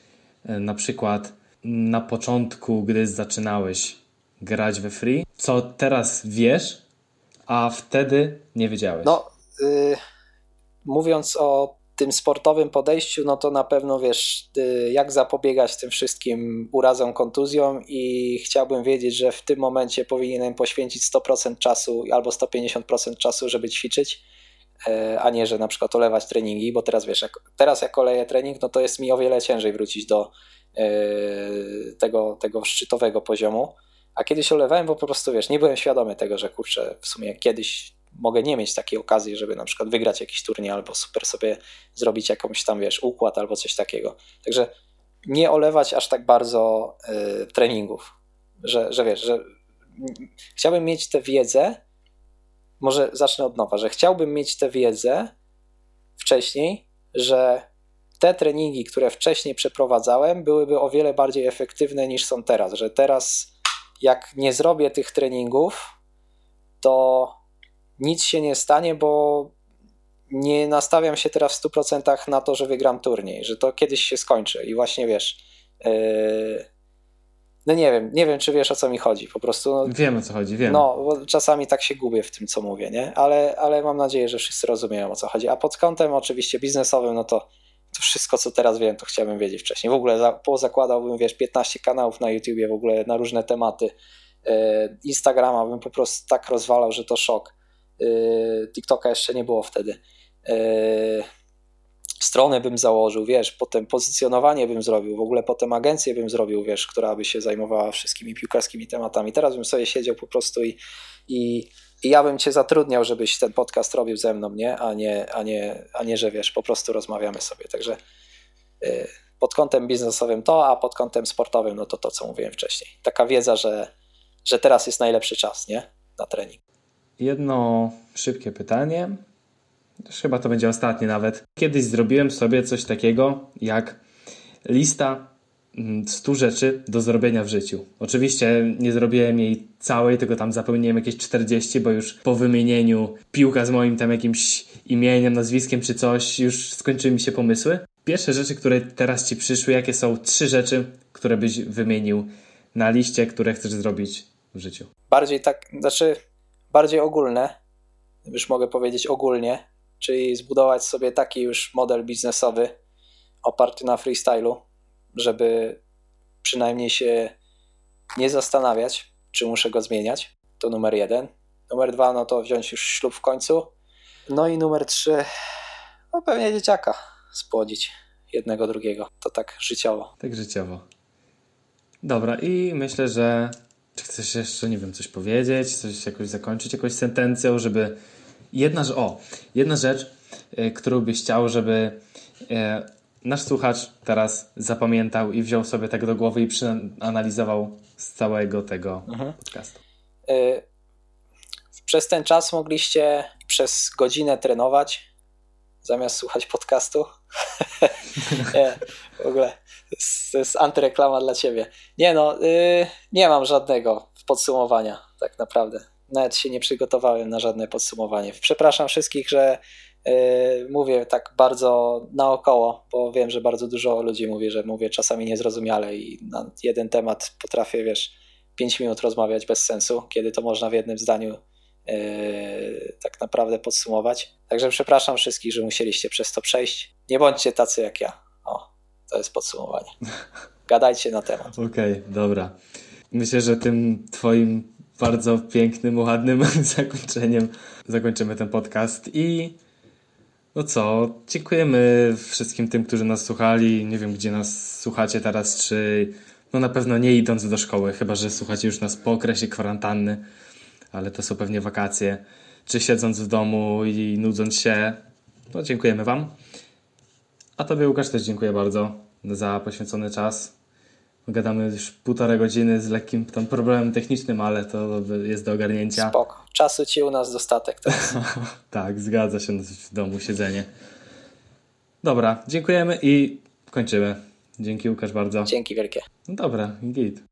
e, na przykład na początku, gdy zaczynałeś grać we free, co teraz wiesz, a wtedy nie wiedziałeś? No, yy, mówiąc o tym sportowym podejściu, no to na pewno wiesz, yy, jak zapobiegać tym wszystkim urazom, kontuzjom i chciałbym wiedzieć, że w tym momencie powinienem poświęcić 100% czasu albo 150% czasu, żeby ćwiczyć a nie, że na przykład olewać treningi, bo teraz wiesz, jak, teraz jak oleję trening, no to jest mi o wiele ciężej wrócić do e, tego, tego szczytowego poziomu, a kiedyś olewałem, bo po prostu wiesz, nie byłem świadomy tego, że kurczę, w sumie kiedyś mogę nie mieć takiej okazji, żeby na przykład wygrać jakiś turniej albo super sobie zrobić jakąś tam, wiesz, układ albo coś takiego. Także nie olewać aż tak bardzo y, treningów, że, że wiesz, że chciałbym mieć tę wiedzę, może zacznę od nowa, że chciałbym mieć tę wiedzę wcześniej, że te treningi, które wcześniej przeprowadzałem, byłyby o wiele bardziej efektywne niż są teraz. Że teraz, jak nie zrobię tych treningów, to nic się nie stanie, bo nie nastawiam się teraz w 100% na to, że wygram turniej, że to kiedyś się skończy. I właśnie wiesz. Yy no nie wiem, nie wiem, czy wiesz o co mi chodzi. Po prostu. No, wiem o co chodzi, wiem. No, bo czasami tak się gubię w tym, co mówię, nie? Ale, ale mam nadzieję, że wszyscy rozumieją o co chodzi. A pod kątem oczywiście biznesowym, no to, to wszystko, co teraz wiem, to chciałbym wiedzieć wcześniej. W ogóle za, pozakładałbym, wiesz, 15 kanałów na YouTubie w ogóle na różne tematy. Yy, Instagrama bym po prostu tak rozwalał, że to szok. Yy, TikToka jeszcze nie było wtedy. Stronę bym założył, wiesz, potem pozycjonowanie bym zrobił, w ogóle potem agencję bym zrobił, wiesz, która by się zajmowała wszystkimi piłkarskimi tematami. Teraz bym sobie siedział po prostu i, i, i ja bym cię zatrudniał, żebyś ten podcast robił ze mną, nie? A nie, a nie, a nie że wiesz, po prostu rozmawiamy sobie. Także yy, pod kątem biznesowym to, a pod kątem sportowym, no to to, co mówiłem wcześniej. Taka wiedza, że, że teraz jest najlepszy czas, nie? Na trening. Jedno szybkie pytanie chyba to będzie ostatnie nawet. Kiedyś zrobiłem sobie coś takiego jak lista 100 rzeczy do zrobienia w życiu. Oczywiście nie zrobiłem jej całej, tylko tam zapełniłem jakieś 40, bo już po wymienieniu piłka z moim tam jakimś imieniem, nazwiskiem czy coś, już skończyły mi się pomysły. Pierwsze rzeczy, które teraz ci przyszły, jakie są trzy rzeczy, które byś wymienił na liście, które chcesz zrobić w życiu? Bardziej tak, znaczy bardziej ogólne, już mogę powiedzieć ogólnie, czyli zbudować sobie taki już model biznesowy oparty na freestylu, żeby przynajmniej się nie zastanawiać, czy muszę go zmieniać. To numer jeden. Numer dwa, no to wziąć już ślub w końcu. No i numer trzy, no pewnie dzieciaka spłodzić. Jednego, drugiego. To tak życiowo. Tak życiowo. Dobra, i myślę, że czy chcesz jeszcze, nie wiem, coś powiedzieć, coś jakoś zakończyć jakąś sentencją, żeby jedna, o, jedna rzecz, y, którą byś chciał, żeby y, nasz słuchacz teraz zapamiętał i wziął sobie tak do głowy i przeanalizował z całego tego mhm. podcastu? Y, przez ten czas mogliście przez godzinę trenować zamiast słuchać podcastu. nie, <laughs> w ogóle to jest antyreklama dla ciebie. Nie no, yy, nie mam żadnego podsumowania tak naprawdę. Nawet się nie przygotowałem na żadne podsumowanie. Przepraszam wszystkich, że Yy, mówię tak bardzo naokoło, bo wiem, że bardzo dużo ludzi mówi, że mówię czasami niezrozumiale i na jeden temat potrafię, wiesz, 5 minut rozmawiać bez sensu, kiedy to można w jednym zdaniu yy, tak naprawdę podsumować. Także przepraszam wszystkich, że musieliście przez to przejść. Nie bądźcie tacy jak ja. O, to jest podsumowanie. <laughs> Gadajcie na temat. Okej, okay, dobra. Myślę, że tym Twoim bardzo pięknym, ładnym <laughs> zakończeniem zakończymy ten podcast i no co, dziękujemy wszystkim tym, którzy nas słuchali. Nie wiem, gdzie nas słuchacie teraz, czy no na pewno nie idąc do szkoły, chyba że słuchacie już nas po okresie kwarantanny, ale to są pewnie wakacje, czy siedząc w domu i nudząc się. No dziękujemy Wam. A Tobie Łukasz też dziękuję bardzo za poświęcony czas. Gadamy już półtorej godziny z lekkim tam problemem technicznym, ale to jest do ogarnięcia. Spoko. Czasu ci u nas dostatek teraz. <laughs> tak, zgadza się w domu siedzenie. Dobra, dziękujemy i kończymy. Dzięki Łukasz bardzo. Dzięki wielkie. No dobra, git.